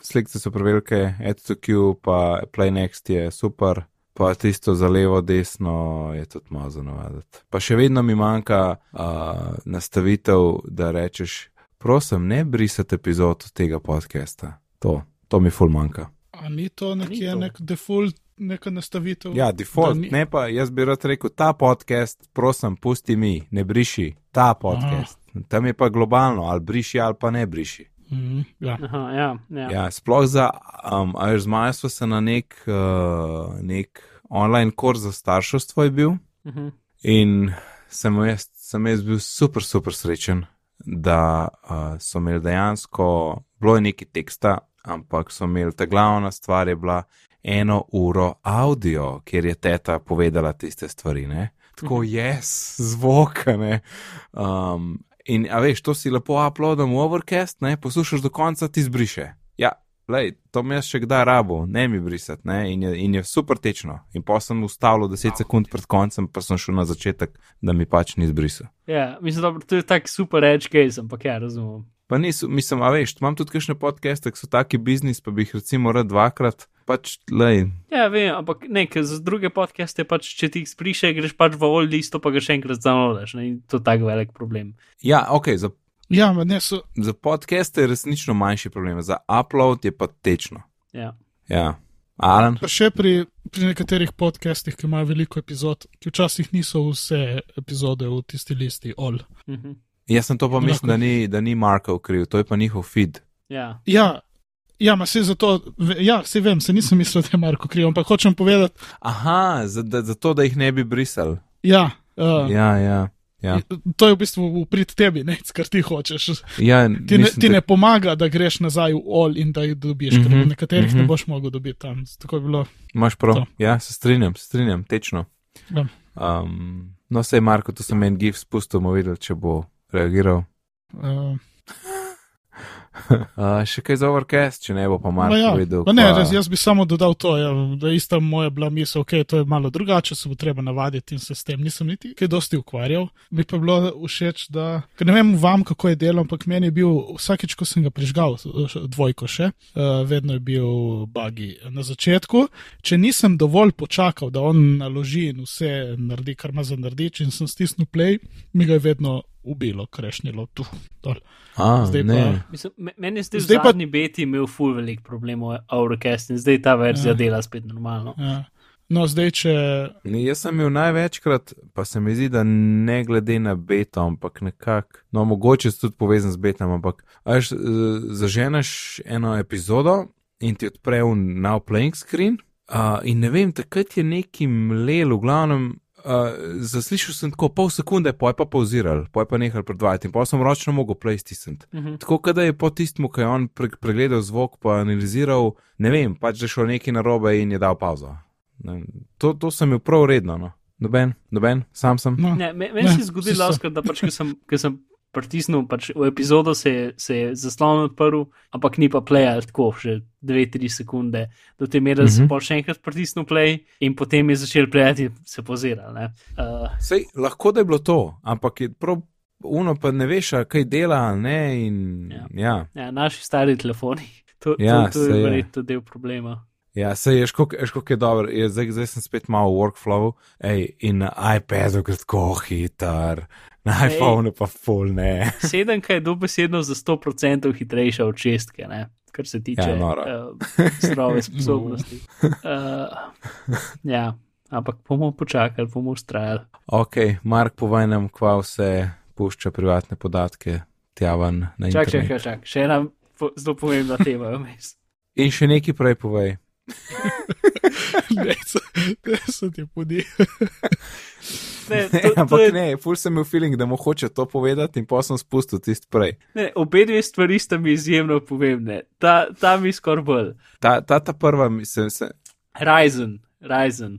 Speaker 1: slike so prevelike, ETQ pa PlayNext je super, pa tisto za levo, desno je tudi malo za navaditi. Pa še vedno mi manjka uh, nastavitev, da rečeš, prosim, ne brisati epizod tega podcasta. To, to mi ful manjka.
Speaker 3: A ni to nekje nek default neka nastavitev.
Speaker 1: Ja, default, ni... ne pa jaz bi rad rekel, ta podcast, prosim, pusti mi, ne briši ta podcast. Aha. Tam je pa globalno, ali briši ali pa ne briši.
Speaker 3: Mm, ja.
Speaker 2: Aha, ja, ja.
Speaker 1: Ja, sploh za, um, ali zmaja smo se na nek, uh, nek online kurs za starševstvo je bil uh
Speaker 2: mhm. -huh.
Speaker 1: in sem jaz, sem jaz bil super, super srečen, da uh, so imeli dejansko, bilo je nekaj teksta, ampak so imeli ta glavna stvar je bila eno uro audio, kjer je teta povedala tiste stvari. Ne? Tako je, mhm. yes, zvok. Um, in a veš, to si lepo uploadam v Overcast, ne? poslušaš do konca, ti zbriše. Ja, lej, to mi jaz še kdaj rabo, ne mi brisati, ne? In, je, in je super tečno. In pa sem ustavil 10 sekund pred koncem, pa sem šel na začetek, da mi pač ni zbrisal.
Speaker 2: Ja, mislim, da to je tak super edge case, ampak ja, razumem.
Speaker 1: Pa niso, mislim, a veš, imam tudi kakšne podcaste, ki so taki biznis, pa bi jih recimo rad dvakrat, pač lej.
Speaker 2: Ja, vem, ampak nekaj za druge podcaste, pač če ti jih spriše, greš pač v old listo, pa ga še enkrat zanolaš, ne, in to je tak velik problem.
Speaker 1: Ja, ok, za,
Speaker 3: ja, ne, so...
Speaker 1: za podcaste je resnično manjši problem, za upload je pa tečno.
Speaker 2: Ja.
Speaker 1: Ja. Alan?
Speaker 3: Pa še pri, pri nekaterih podcastih, ki imajo veliko epizod, ki včasih niso vse epizode v tisti listi, all.
Speaker 2: Mhm.
Speaker 1: Jaz sem to pa mislil, da ni, da ni Markov kriv, to je pa njihov feed.
Speaker 2: Ja,
Speaker 3: ja, ja ma se zato, ja, se vem, se nisem mislil, da je Marko kriv, ampak hočem povedati.
Speaker 1: Aha, zato, da, da jih ne bi brisal.
Speaker 3: Ja, uh,
Speaker 1: ja, ja. Ja.
Speaker 3: To je v bistvu uprit tebi, ne, kar ti hočeš.
Speaker 1: Ja,
Speaker 3: ti, ne, ti ne pomaga, da greš nazaj v all in da jih dobiš, mm -hmm, ker nekaterih mm -hmm. ne
Speaker 1: mhm.
Speaker 3: boš mogel dobiti tam. Tako je bilo.
Speaker 1: Imaš prav, to. ja, se strinjam, se strinjam, tečno.
Speaker 3: Ja.
Speaker 1: Um, no, sej Marko, to sem en gif spustil, bomo videli, če bo reagiral.
Speaker 3: Uh.
Speaker 1: Uh, še kaj za overcast, če ne bo pa malo
Speaker 3: ja,
Speaker 1: videl.
Speaker 3: Pa... Ne, res, jaz bi samo dodal to, ja, da ista moja bila misel, ok, to je malo drugače, se bo treba navaditi in se s tem nisem niti kaj dosti ukvarjal. Mi pa je bilo všeč, da, ker ne vem vam, kako je delo, ampak meni je bil vsakeč, ko sem ga prižgal, dvojko še, uh, vedno je bil bagi na začetku. Če nisem dovolj počakal, da on naloži in vse naredi, kar ima za narediti, in sem stisnil play, mi ga je vedno ubilo, krešnilo tu.
Speaker 1: A, zdaj pa,
Speaker 2: Mislim, meni je zdaj, zdaj pa zadnji beti imel full velik problem v Aurocast in zdaj ta verzija ja. dela spet normalno.
Speaker 3: Ja. No, zdaj, če.
Speaker 1: Jaz sem imel največkrat, pa se mi zdi, da ne glede na beto, ampak nekako, no, mogoče je tudi povezan z betom, ampak až zaženeš eno epizodo in ti odpre v now playing screen. Uh, in ne vem, takrat je neki mlel, v glavnem, uh, zaslišal sem tako pol sekunde, poj pa pauziral, poj pa nehal predvajati in pa sem ročno mogel play stisniti. Uh
Speaker 2: Mhm.
Speaker 1: -huh. Tako da je po tistem, ko je on pre pregledal zvok, pa analiziral, ne vem, pač da je šlo nekaj narobe in je dal pauzo. Ne, to, to sem imel prav redno, no. Noben, noben, sam sem.
Speaker 3: No.
Speaker 2: Ne, me, meni se je zgodilo, da pač, ker sem, ker sem pritisnil pač v epizodo, se je, se je zaslon odprl, ampak ni pa play tako, še 2-3 sekunde, do te mere, da sem pa še enkrat pritisnil play in potem je začel playati, se poziral. Uh,
Speaker 1: Sej, lahko da je bilo to, ampak je prav. Uno pa ne veš, kaj dela, ne. In, ja. Ja.
Speaker 2: ja, naši stari telefoni, to,
Speaker 1: Ja,
Speaker 2: to, to je
Speaker 1: je.
Speaker 2: verjetno del problema.
Speaker 1: Ja, se je, škok je dobro, je, zdaj, zdaj sem spet malo v workflowu, ej, in na iPadu gre tako hitar, Na iPhone pa full ne.
Speaker 2: Sedemka je dobesedno za 100% hitrejša od šestke, ne? kar se tiče
Speaker 1: Ja, noro.
Speaker 2: uh, strove sposobnosti. Uh, ja, ampak bomo počakali, bomo ustrajali.
Speaker 1: Ok, Mark, povej nam, kva vse pušča privatne podatke tja ven na
Speaker 2: Čak,
Speaker 1: internet.
Speaker 2: čak, čak, čak. še ena po, zelo pomembna tema je vmes.
Speaker 1: In še nekaj prej povej.
Speaker 3: Ne, so, ne, so ti podi.
Speaker 2: Ne,
Speaker 1: Ne,
Speaker 2: to, to
Speaker 1: ampak
Speaker 2: je,
Speaker 1: ne, ful sem imel feeling, da mu hoče to povedati in pa sem spustil tist prej.
Speaker 2: ne, obe dve stvari sta mi izjemno pomembne. Ta, ta mi skoraj bolj.
Speaker 1: Ta, ta, ta prva, mi se, se,
Speaker 2: Ryzen, Ryzen.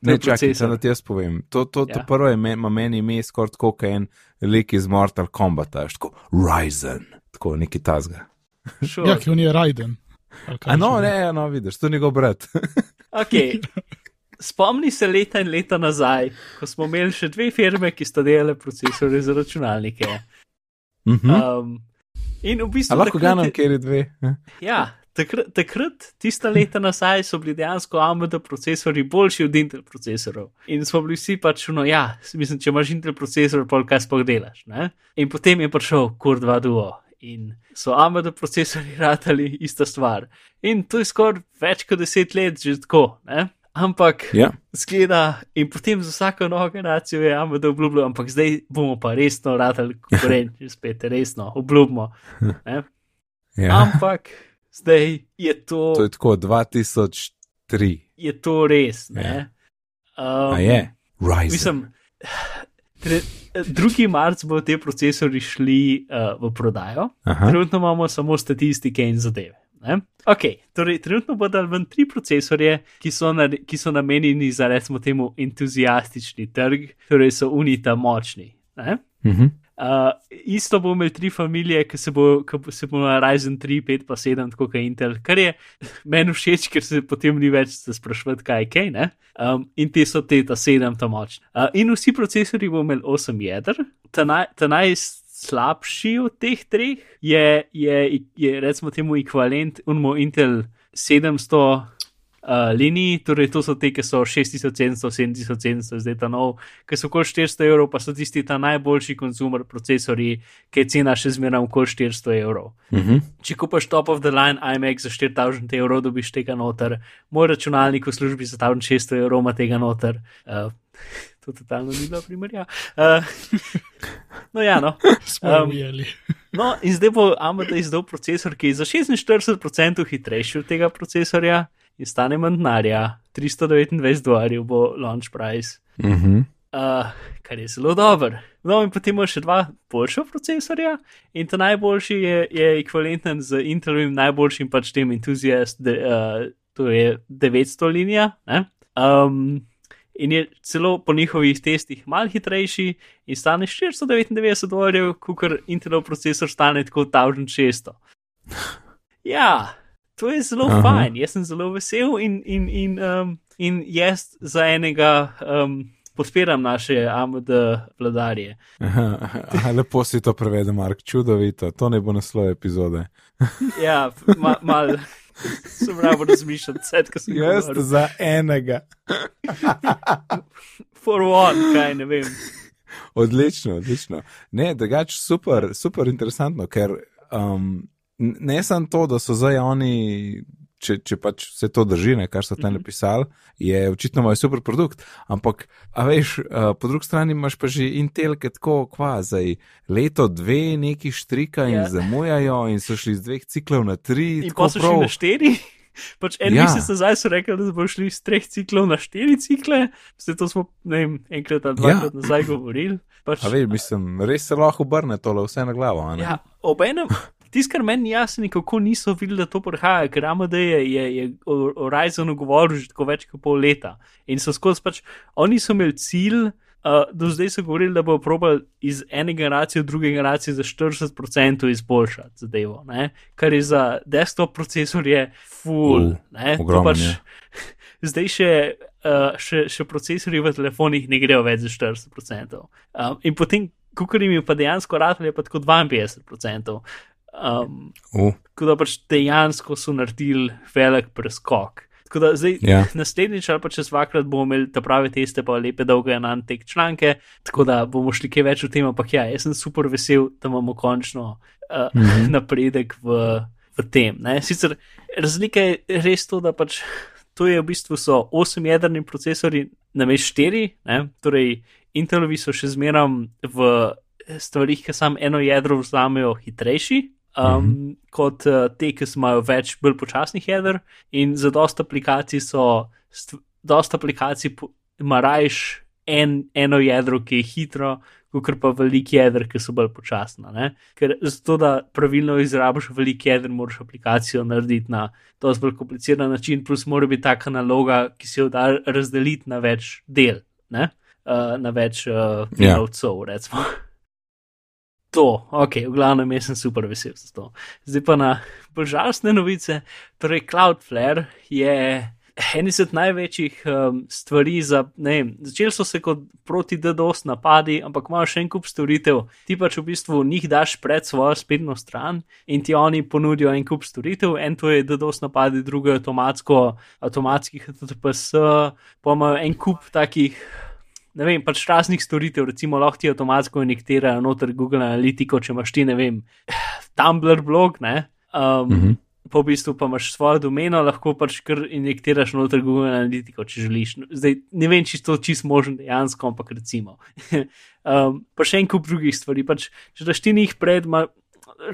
Speaker 1: ne čakaj, da ti jaz povem. To, to, to
Speaker 2: Ja.
Speaker 1: prvo je me, ima meni ime skoraj tako, kot en lik iz Mortal Kombata, veš, tako Ryzen, tako neki tazga.
Speaker 2: Sure.
Speaker 3: Ja, ki on je Raiden.
Speaker 1: A no, ne, no, vidiš, to je njegov brat.
Speaker 2: Okay. Spomni se leta in leta nazaj, ko smo imeli še dve firme, ki sta delale procesore za računalnike.
Speaker 1: Mhm.
Speaker 2: Um, in v bistvu.
Speaker 1: A lahko ga nam,
Speaker 2: je-
Speaker 1: kjer je dve.
Speaker 2: Ja, takrat, takrat, tista leta nazaj, so bili dejansko AMD procesori boljši od Intel procesorov. In smo bili vsi pač, no, ja, mislim, če imaš Intel procesor, pol kaj sploh delaš. Ne? In potem je prišel Core 2 Duo. In so AMD procesori ratali ista stvar. In to je skoraj več kot deset let že tako. Ne? Ampak,
Speaker 1: Ja.
Speaker 2: zgleda, in potem za vsako novo generacijo je AMD obljubljal, ampak zdaj bomo pa resno ratali konkurenčni, spet resno, obljubimo. Ne?
Speaker 1: ja.
Speaker 2: Ampak zdaj je to,
Speaker 1: To je tako 2003.
Speaker 2: je to res. Ne? Um,
Speaker 1: A je? Ryzen.
Speaker 2: Mislim, tre, 2. marc bodo te procesori šli uh, v prodajo,
Speaker 1: Aha.
Speaker 2: trenutno imamo samo statistike in zadeve. Ne? Ok, torej trenutno bo dal ven tri procesorje, ki so, na, ki so namenjeni za recimo temu entuzijastični trg, torej so unita močni. Ne?
Speaker 1: Uh -huh.
Speaker 2: Uh, isto bomo imeli tri familije, ki se bojo bo, se bo na Ryzen 3, 5, pa 7, tako kot Intel, kar je meni všeč, ker se potem ni več sprašovati, kaj je kaj. Ne? Um, in te so te, ta 7, ta močne. Uh, in vsi procesori bomo imeli 8 jeder, ta 11 slabši od teh treh, je, je, je recimo temu ekvivalent unmo Intel 700. Uh, eh, liniji, torej to so te, ki so 6700, 7700, zdaj ta nov, ki so okoli 400 evrov, pa so tisti ta najboljši konzumer procesori, ki je cena še zmeraj okoli 400 evrov.
Speaker 1: Uh -huh.
Speaker 2: Če kupaš top of the line iMac za 4000 evrov, dobiš tega noter, moj računalnik v službi za 1600 evrov ima tega noter. Uh, to totalno ni bila primerja. Uh, no, ja, no. Um. No, in zdaj bo AMD izdal procesor, ki je za 46% hitrejši od tega procesorja in stane manj denarja, 329 dolarjev bo launch price,
Speaker 1: Mhm.
Speaker 2: uh, kar je zelo dober. No, in potem imamo še dva boljša procesorja, in ta najboljši je, je ekvivalenten z Intelovim najboljšim pač tem entuzijast, de, uh, to je 900 linija. Ne? Um, In je celo po njihovih testih malo hitrejši in stane 499 dolarjev, kot Intelov procesor stane tako 1600. Ja, to je zelo
Speaker 1: Aha.
Speaker 2: Fajn, jaz sem zelo vesel in, in, in, um, in jaz za enega um, podpiram naše AMD vladarje.
Speaker 1: Aha, aha, lepo si to prevede, Mark, čudovito. To ne bo naslov epizode.
Speaker 2: Ja, ma, mal sem rabo razmišljati, vse, ko sem
Speaker 1: Jaz
Speaker 2: govoril.
Speaker 1: za enega.
Speaker 2: For one, kaj ne vem.
Speaker 1: Odlično, odlično. Ne, drugač super, super interesantno, ker um, ne samo to, da so zdaj oni, če, če pač vse to drži, ne, kar so tam
Speaker 2: Mhm.
Speaker 1: napisali, je očitno imajo super produkt, ampak, a veš, uh, po drugi strani imaš pa že Intel, ki tako, kva, zdaj leto, dve neki štrika in
Speaker 2: Ja.
Speaker 1: zamujajo in so šli z dveh ciklov na tri.
Speaker 2: In pa so šli
Speaker 1: prav.
Speaker 2: na štiri. Pač en
Speaker 1: Ja.
Speaker 2: ja. mesec nazaj so rekli, da bodo šli iz treh ciklov na štiri cikle, zdaj to smo vem, enkrat ali dvakrat ja. nazaj govorili. Pač,
Speaker 1: A veš, mislim, res se lahko obrne tole vse na glavo.
Speaker 2: ja, obenem, tisto, kar meni ni jasno, je, kako niso videli, da to prihaja, ker AMD je, je, je o Ryzenu govoril že tako več kot pol leta. In so skozi pač, oni so imeli cilj. Uh, do zdaj so govorili, da bo probal iz ene generacije v druge generacije za 40% izboljšati zadevo, ne? kar je za desktop procesorje full.
Speaker 1: Uh, ogromen
Speaker 2: pač,
Speaker 1: je.
Speaker 2: zdaj še, uh, še, še procesori v telefonih ne grejo več za 40%. Um, in potem, kukor jim je pa dejansko rad, je pa tako 52%. Um,
Speaker 1: Uh,
Speaker 2: tako da pač dejansko so naredili velik preskok. Tako da zdaj,
Speaker 1: Ja.
Speaker 2: naslednjič ali pa čez dvakrat bomo imeli te prave teste, pa lepe dolge anantek članke, tako da bomo šli kaj več o tem, ampak ja, jaz sem super vesel, da imamo končno uh, mm -hmm. napredek v, v tem. Ne? Sicer razlika je res to, da pač to je v bistvu so 8 jedrni procesori na mestu 4, ne? torej Intelovi so še zmeram v stvarih, ki sam eno jedro vzamejo hitrejši. Um, mm -hmm. Kot uh, te, ki imajo več bolj počasnih jeder, in za dosta aplikacij so, st- dosta aplikacij ima rajš en, eno jedro, ki je hitro, kot pa velik jeder, ki so bolj počasna. Ne? Ker zato, da pravilno izrabiš velik jeder, moraš aplikacijo narediti na dosti bolj kompliciran način, plus mora biti taka naloga, ki se jo da razdeliti na več del, ne? uh, na več uh, delavcev, recimo. To, ok, v glavnem jaz sem super vesel za to. Zdaj pa na bolj žalostne novice. Torej, Cloudflare je en izmed največjih um, stvari za, ne vem, začeli so se kot proti DDoS napadi, ampak imajo še en kup storitev. Ti pač v bistvu njih daš pred svojo spletno stran in ti oni ponudijo en kup storitev, en to je DDoS napadi, drugo je avtomatsko, avtomatskih HTTPS, pa imajo en kup takih ne vem, pač raznih storitev, recimo lahko ti avtomatsko inektirajo noter Google Analytico, če imaš ti, ne vem, Tumblr blog, ne. Um, mm -hmm. Pa v bistvu pa imaš svojo domeno, lahko pač kar inektiraš noter Google Analytico, če želiš. Zdaj ne vem, če to čist možno dejansko, ampak recimo. um, pa še en kup drugih stvari. Pač, če daš ti njih pred, ma,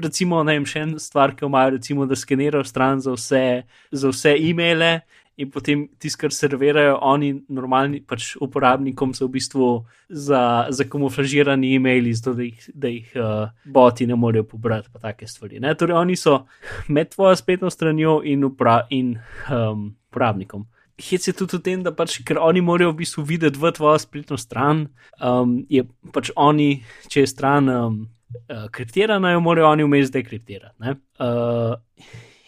Speaker 2: recimo, ne vem, še en stvar, ki imajo, recimo, da skenirajo stran za vse, za vse e-maile in potem tisto, kar servirajo oni, normalni pač uporabnikom, so v bistvu za, za kamuflažirani e-maili, zato da jih, da jih uh, boti ne morejo pobrati, pa take stvari. Ne? Torej, oni so med tvojo spletno stranjo in, upra, in um, uporabnikom. Hec je tudi v tem, da pač, ker oni morajo v bistvu videti v tvojo spletno stran, um, je pač oni, če je stran um, uh, kriptirana, jo morajo oni vmes dekriptirati. Ne? Uh,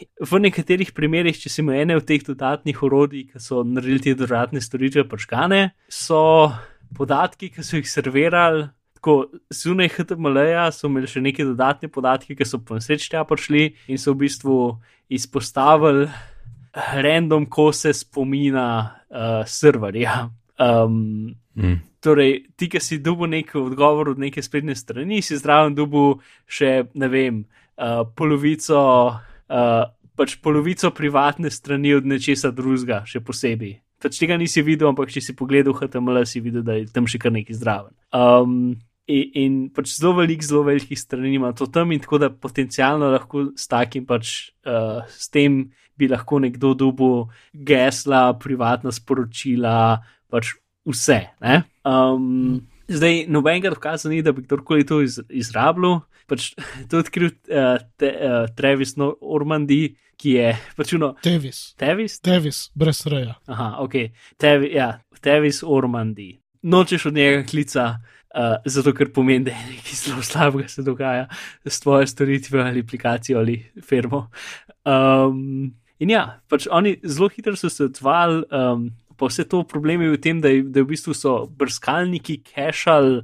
Speaker 2: v nekaterih primerjih, če si imel ene od teh dodatnih orodij, ki so naredili te dodatne storitve počkane, so podatki, ki so jih servirali. Tako zunaj HTML-ja so imeli še neke dodatne podatke, ki so po nesreči tja prišli in so v bistvu izpostavili random kose spomina uh, serverja. Um, mm. Torej, ti, ki si dobil nek odgovor od neke spletne strani, si zraven dobil še, ne vem, uh, polovico, uh, pač polovico privatne strani od nečesa drugega, še posebej. Pač tega nisi videl, ampak če si pogledal HTML, si videl, da je tam še kar nekaj zraven. Um, in, in pač zelo velik, zelo velikih strani ima to tam, in tako da potencialno lahko s takim pač uh, s tem bi lahko nekdo dobil gesla, privatna sporočila, pač vse. Um, zdaj, nobenega dokaza ni, da bi kdorkoli to iz, izrabljal. Pač, to je odkril uh, te, uh, Travis Ormandi, ki je pač uno.
Speaker 3: Tevis.
Speaker 2: Tevis?
Speaker 3: Tevis, brez reja.
Speaker 2: Aha, ok. Tevi, ja, Tevis Ormandi. Nočeš od njega klica. Uh, zato, ker pomeni, da je nekaj zelo slabega se dogaja s tvojo storitvijo ali aplikacijo ali firmo. Um, in ja, pač oni zelo hitro so se odzvali, um, pa vse to problem je v tem, da, je, da v bistvu so brskalniki cachali,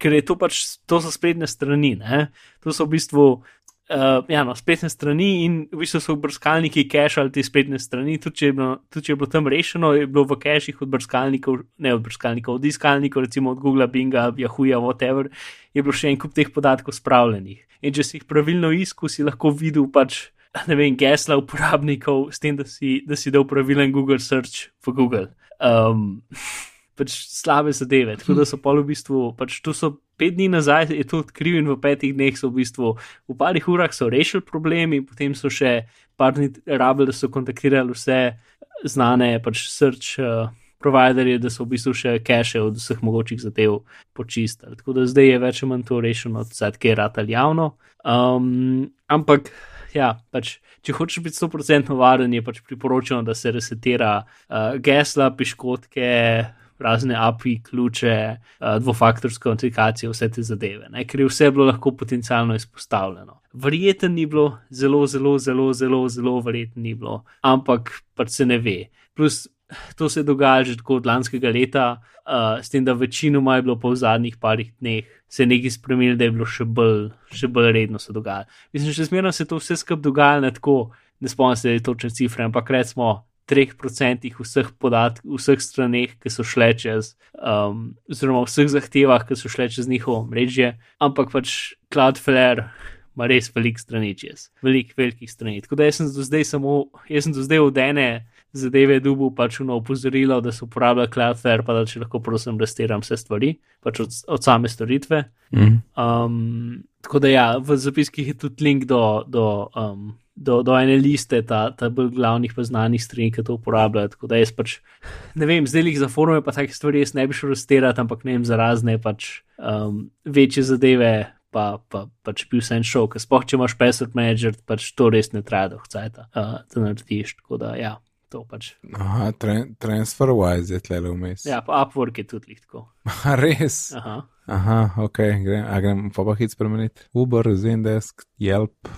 Speaker 2: ker je to pač, to so spletne strani, ne? to so v bistvu. Uh, ja, no, spletne strani in v bistvu so brskalniki cachali te spletne strani, tudi če, bilo, tudi če je bilo tam rešeno, je bilo v cachih od brskalnikov, ne od brskalnikov, od iskalnikov, recimo od Google, Binga, Yahooja, whatever, je bilo še en kup teh podatkov spravljenih. In če si jih pravilno iskal, si lahko videl pač, ne vem, gesla uporabnikov s tem, da si, da si dal pravilen Google search v Google. Um, pač slabe zadeve. Tako da so pol v bistvu, pač to so pet dni nazaj, je to odkril in v petih dneh so v bistvu, v parih urah rešili problemi, potem so še par dni rabili, da so kontaktirali vse znane pač search. Uh, da so v bistvu še cache od vseh mogočih zadev počistili. Tako da zdaj je več ali manj to rešeno, zdaj je rad ali javno. Um, ampak, ja, pač, če hočeš biti 100% varen, je pač priporočeno, da se resetira uh, gesla, piškotke, razne API, ključe, uh, dvofaktorsko autentikacijo, vse te zadeve, ne? ker je vse bilo lahko potencialno izpostavljeno. Verjeten ni bilo, zelo, zelo, zelo, zelo, zelo verjeten ni bilo, ampak pač se ne ve. Plus, to se dogaja že tako od lanskega leta, uh, s tem, da večinoma je bilo po zadnjih parih dneh se nekaj spremenilo, da je bilo še bolj, še bolj redno se dogajalo. Mislim, še zmeraj se to vse skupaj dogaja, ne tako, ne spomnim se točne cifre, ampak recimo 3% vseh podatkov, vseh straneh, ki so šle čez, um, oziroma vseh zahtevah, ki so šle čez njihovo mrežje, ampak pač Cloudflare ima res velik strani čez, velik, velikih strani. Tako da jaz sem do zdaj samo, jaz sem do zdaj od ene zadeve dubu pač na opozorilo, da se uporablja Cloudflare, pa da če lahko prosim restiram vse stvari, pač od, od same storitve.
Speaker 1: Mhm.
Speaker 2: Um, tako da ja, v zapiskih je tudi link do. do um, do, do ene liste, ta, ta bolj glavnih, pa znanih strani, ki to uporabljajo. Tako da jaz pač ne vem, zdaj jih za forume, pa take stvari jaz ne bi šel razterati, ampak ne vem, za razne pač um, večje zadeve. Pa, pa pač bil sem šel, ker spoh, če imaš password manager, pač to res ne traja do hcajta, uh, da narediš. Tako da, ja, to pač.
Speaker 1: Aha, tra TransferWise je tle vmes.
Speaker 2: Ja, pa Upwork je tudi lahko.
Speaker 1: Res.
Speaker 2: Aha.
Speaker 1: Aha, ok, grem, a grem pa pa hit spremeniti. Uber, Zendesk, Yelp.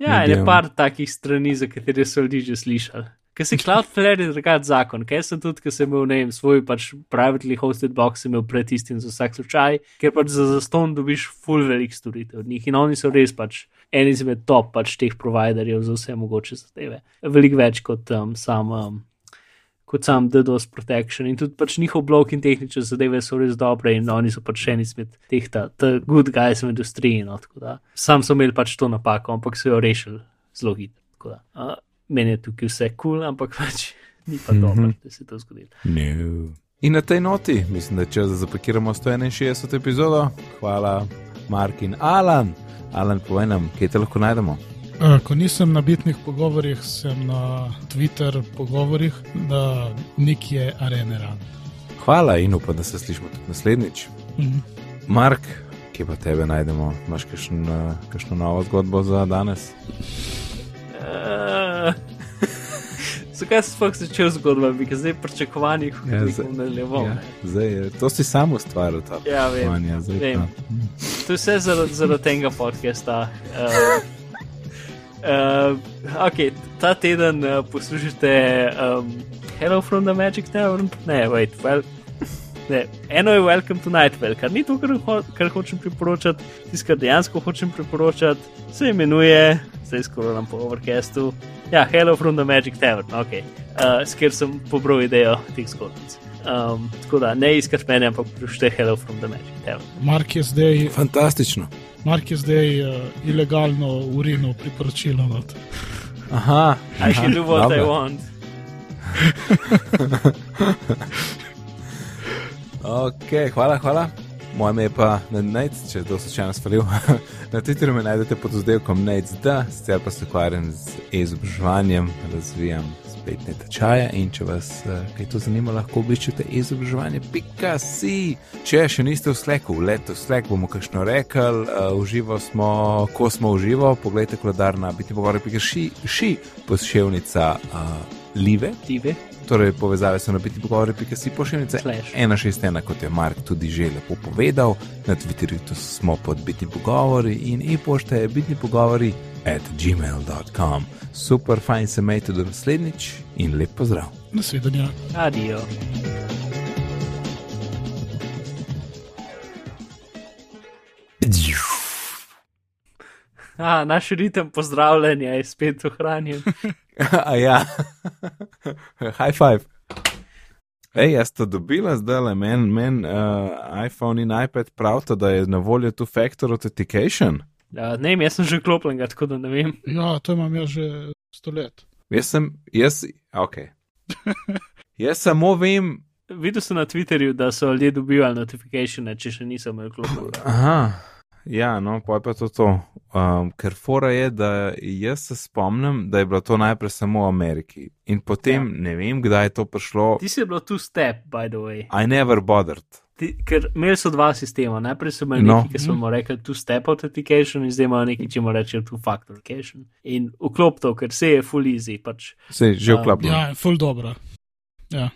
Speaker 2: Ja, je par takih strani, za katere so ljudje že slišali. Ker si Cloudflare je drugačen zakon, ker sem tudi, ker sem imel ne svoj pač privately hosted box, sem imel pred tistim za vsak slučaj, ker pač za zaston dobiš full velik storitev od njih in oni so res pač eni izmed top pač teh providerjev za vse mogoče zadeve. Veliko več kot um, sam. Um, kot sam DDoS Protection in tudi pač njihov blok in tehnične zadeve so res dobre in oni so pač še eni izmed teh, ta, ta good guys v industriji. No, sam so imeli pač to napako, ampak so jo rešili zelo hitro. Meni je tukaj vse kul, cool, ampak pač ni pa
Speaker 1: Mhm.
Speaker 2: dobro, da se je to zgodilo.
Speaker 1: No. In na tej noti, mislim, da da zapakiramo 161. epizodo. Hvala, Mark in Alan. Alan, povej nam, kje te lahko najdemo.
Speaker 3: Uh, ko nisem na bitnih pogovorih, sem na Twitter pogovorih, da nik je areneran.
Speaker 1: Hvala in upam, da se slišimo tudi naslednjič.
Speaker 3: Mhm.
Speaker 1: Mark, kje pa tebe najdemo? Imaš uh, kakšno novo zgodbo za danes?
Speaker 2: Uh, Zakaj si sploh začel zgodbo, bi zdaj pričakovanih
Speaker 1: Ja,
Speaker 2: nadaljeval?
Speaker 1: Ja, zdaj, to si samo ustvaril, ta
Speaker 2: Ja,
Speaker 1: vprašanja. zdaj
Speaker 2: Vem.
Speaker 1: pa-
Speaker 2: To je vse zaradi, zaradi tega podcasta. Uh, uh, okay, ta teden uh, poslušate um, Hello from the Magic Tower. Ne, wait, well, ne. Eno je Welcome to Night Vale, kar ni to, kar, ho kar hočem priporočati. Tisto, kar dejansko hočem priporočati, se imenuje, zdaj skoro nam po overcastu. Ja, Hello from the Magic Tower, ok, uh, sker sem pobral idejo teh zgodbic. Um, tako da ne iskati mene, ampak poslušajte Hello from the Magic Tower.
Speaker 3: Mark je zdaj,
Speaker 1: Fantastično.
Speaker 3: Mark je zdaj uh, ilegalno urinil priporočilo. not.
Speaker 1: Aha,
Speaker 2: I can do what I
Speaker 1: dobro.
Speaker 2: want.
Speaker 1: Ok, hvala, hvala. Moje ime je pa Nate, če to slučajno spalil. Na Twitterju me najdete pod oddelkom Nate, da sicer pa se ukvarjam z izobraževanjem, razvijam spletne tečaje in če vas eh, kaj to zanima, lahko obiščete izobraževanje.si. Če še niste v Slacku, leto v Slack bomo kakšno rekli, uh, uživo smo, ko smo uživo, pogledajte koledar na biti pogovori.si, ši, poševnica uh, Live.
Speaker 2: Tive.
Speaker 1: Torej, povezave so na biti pogovori, pika si pošiljnice.
Speaker 2: Slash.
Speaker 1: 161, kot je Mark tudi že lepo povedal, na Twitterju to smo pod biti pogovori in e-pošta je biti pogovori at gmail.com. Super, fajn se majte do naslednjič in lep pozdrav.
Speaker 3: Nasvidenja.
Speaker 2: Adijo. A, naš ritem pozdravljanja je spet ohranjen.
Speaker 1: A ja, high five. Ej, jaz to dobila zdaj le, meni men, uh, iPhone in iPad pravita, da je na voljo tu factor authentication.
Speaker 2: Ja, ne vem, jaz sem že klopljen, tako da ne vem.
Speaker 3: Ja, to imam jaz že sto let.
Speaker 1: Jaz sem, jaz, ok. jaz samo vem,
Speaker 2: Videl sem na Twitterju, da so ljudje dobivali notifikacije, če še nisem imel klopljen.
Speaker 1: Aha, ja, no, pa je pa to to. Um, ker fora je, da jaz se spomnim, da je bilo to najprej samo v Ameriki in potem ja. ne vem, kdaj je to prišlo.
Speaker 2: Ti si bil tu step, by the way.
Speaker 1: I never bothered.
Speaker 2: Ti, ker imeli so dva sistema. Najprej so imeli No. nekaj, ki smo mu rekli two step authentication, in zdaj imajo nekaj, če mu rečejo two factor authentication. In vklop to, ker se je full easy. Pač,
Speaker 1: Se je že
Speaker 2: Um,
Speaker 1: vklapljeno.
Speaker 3: Ja, full dobro. Ja.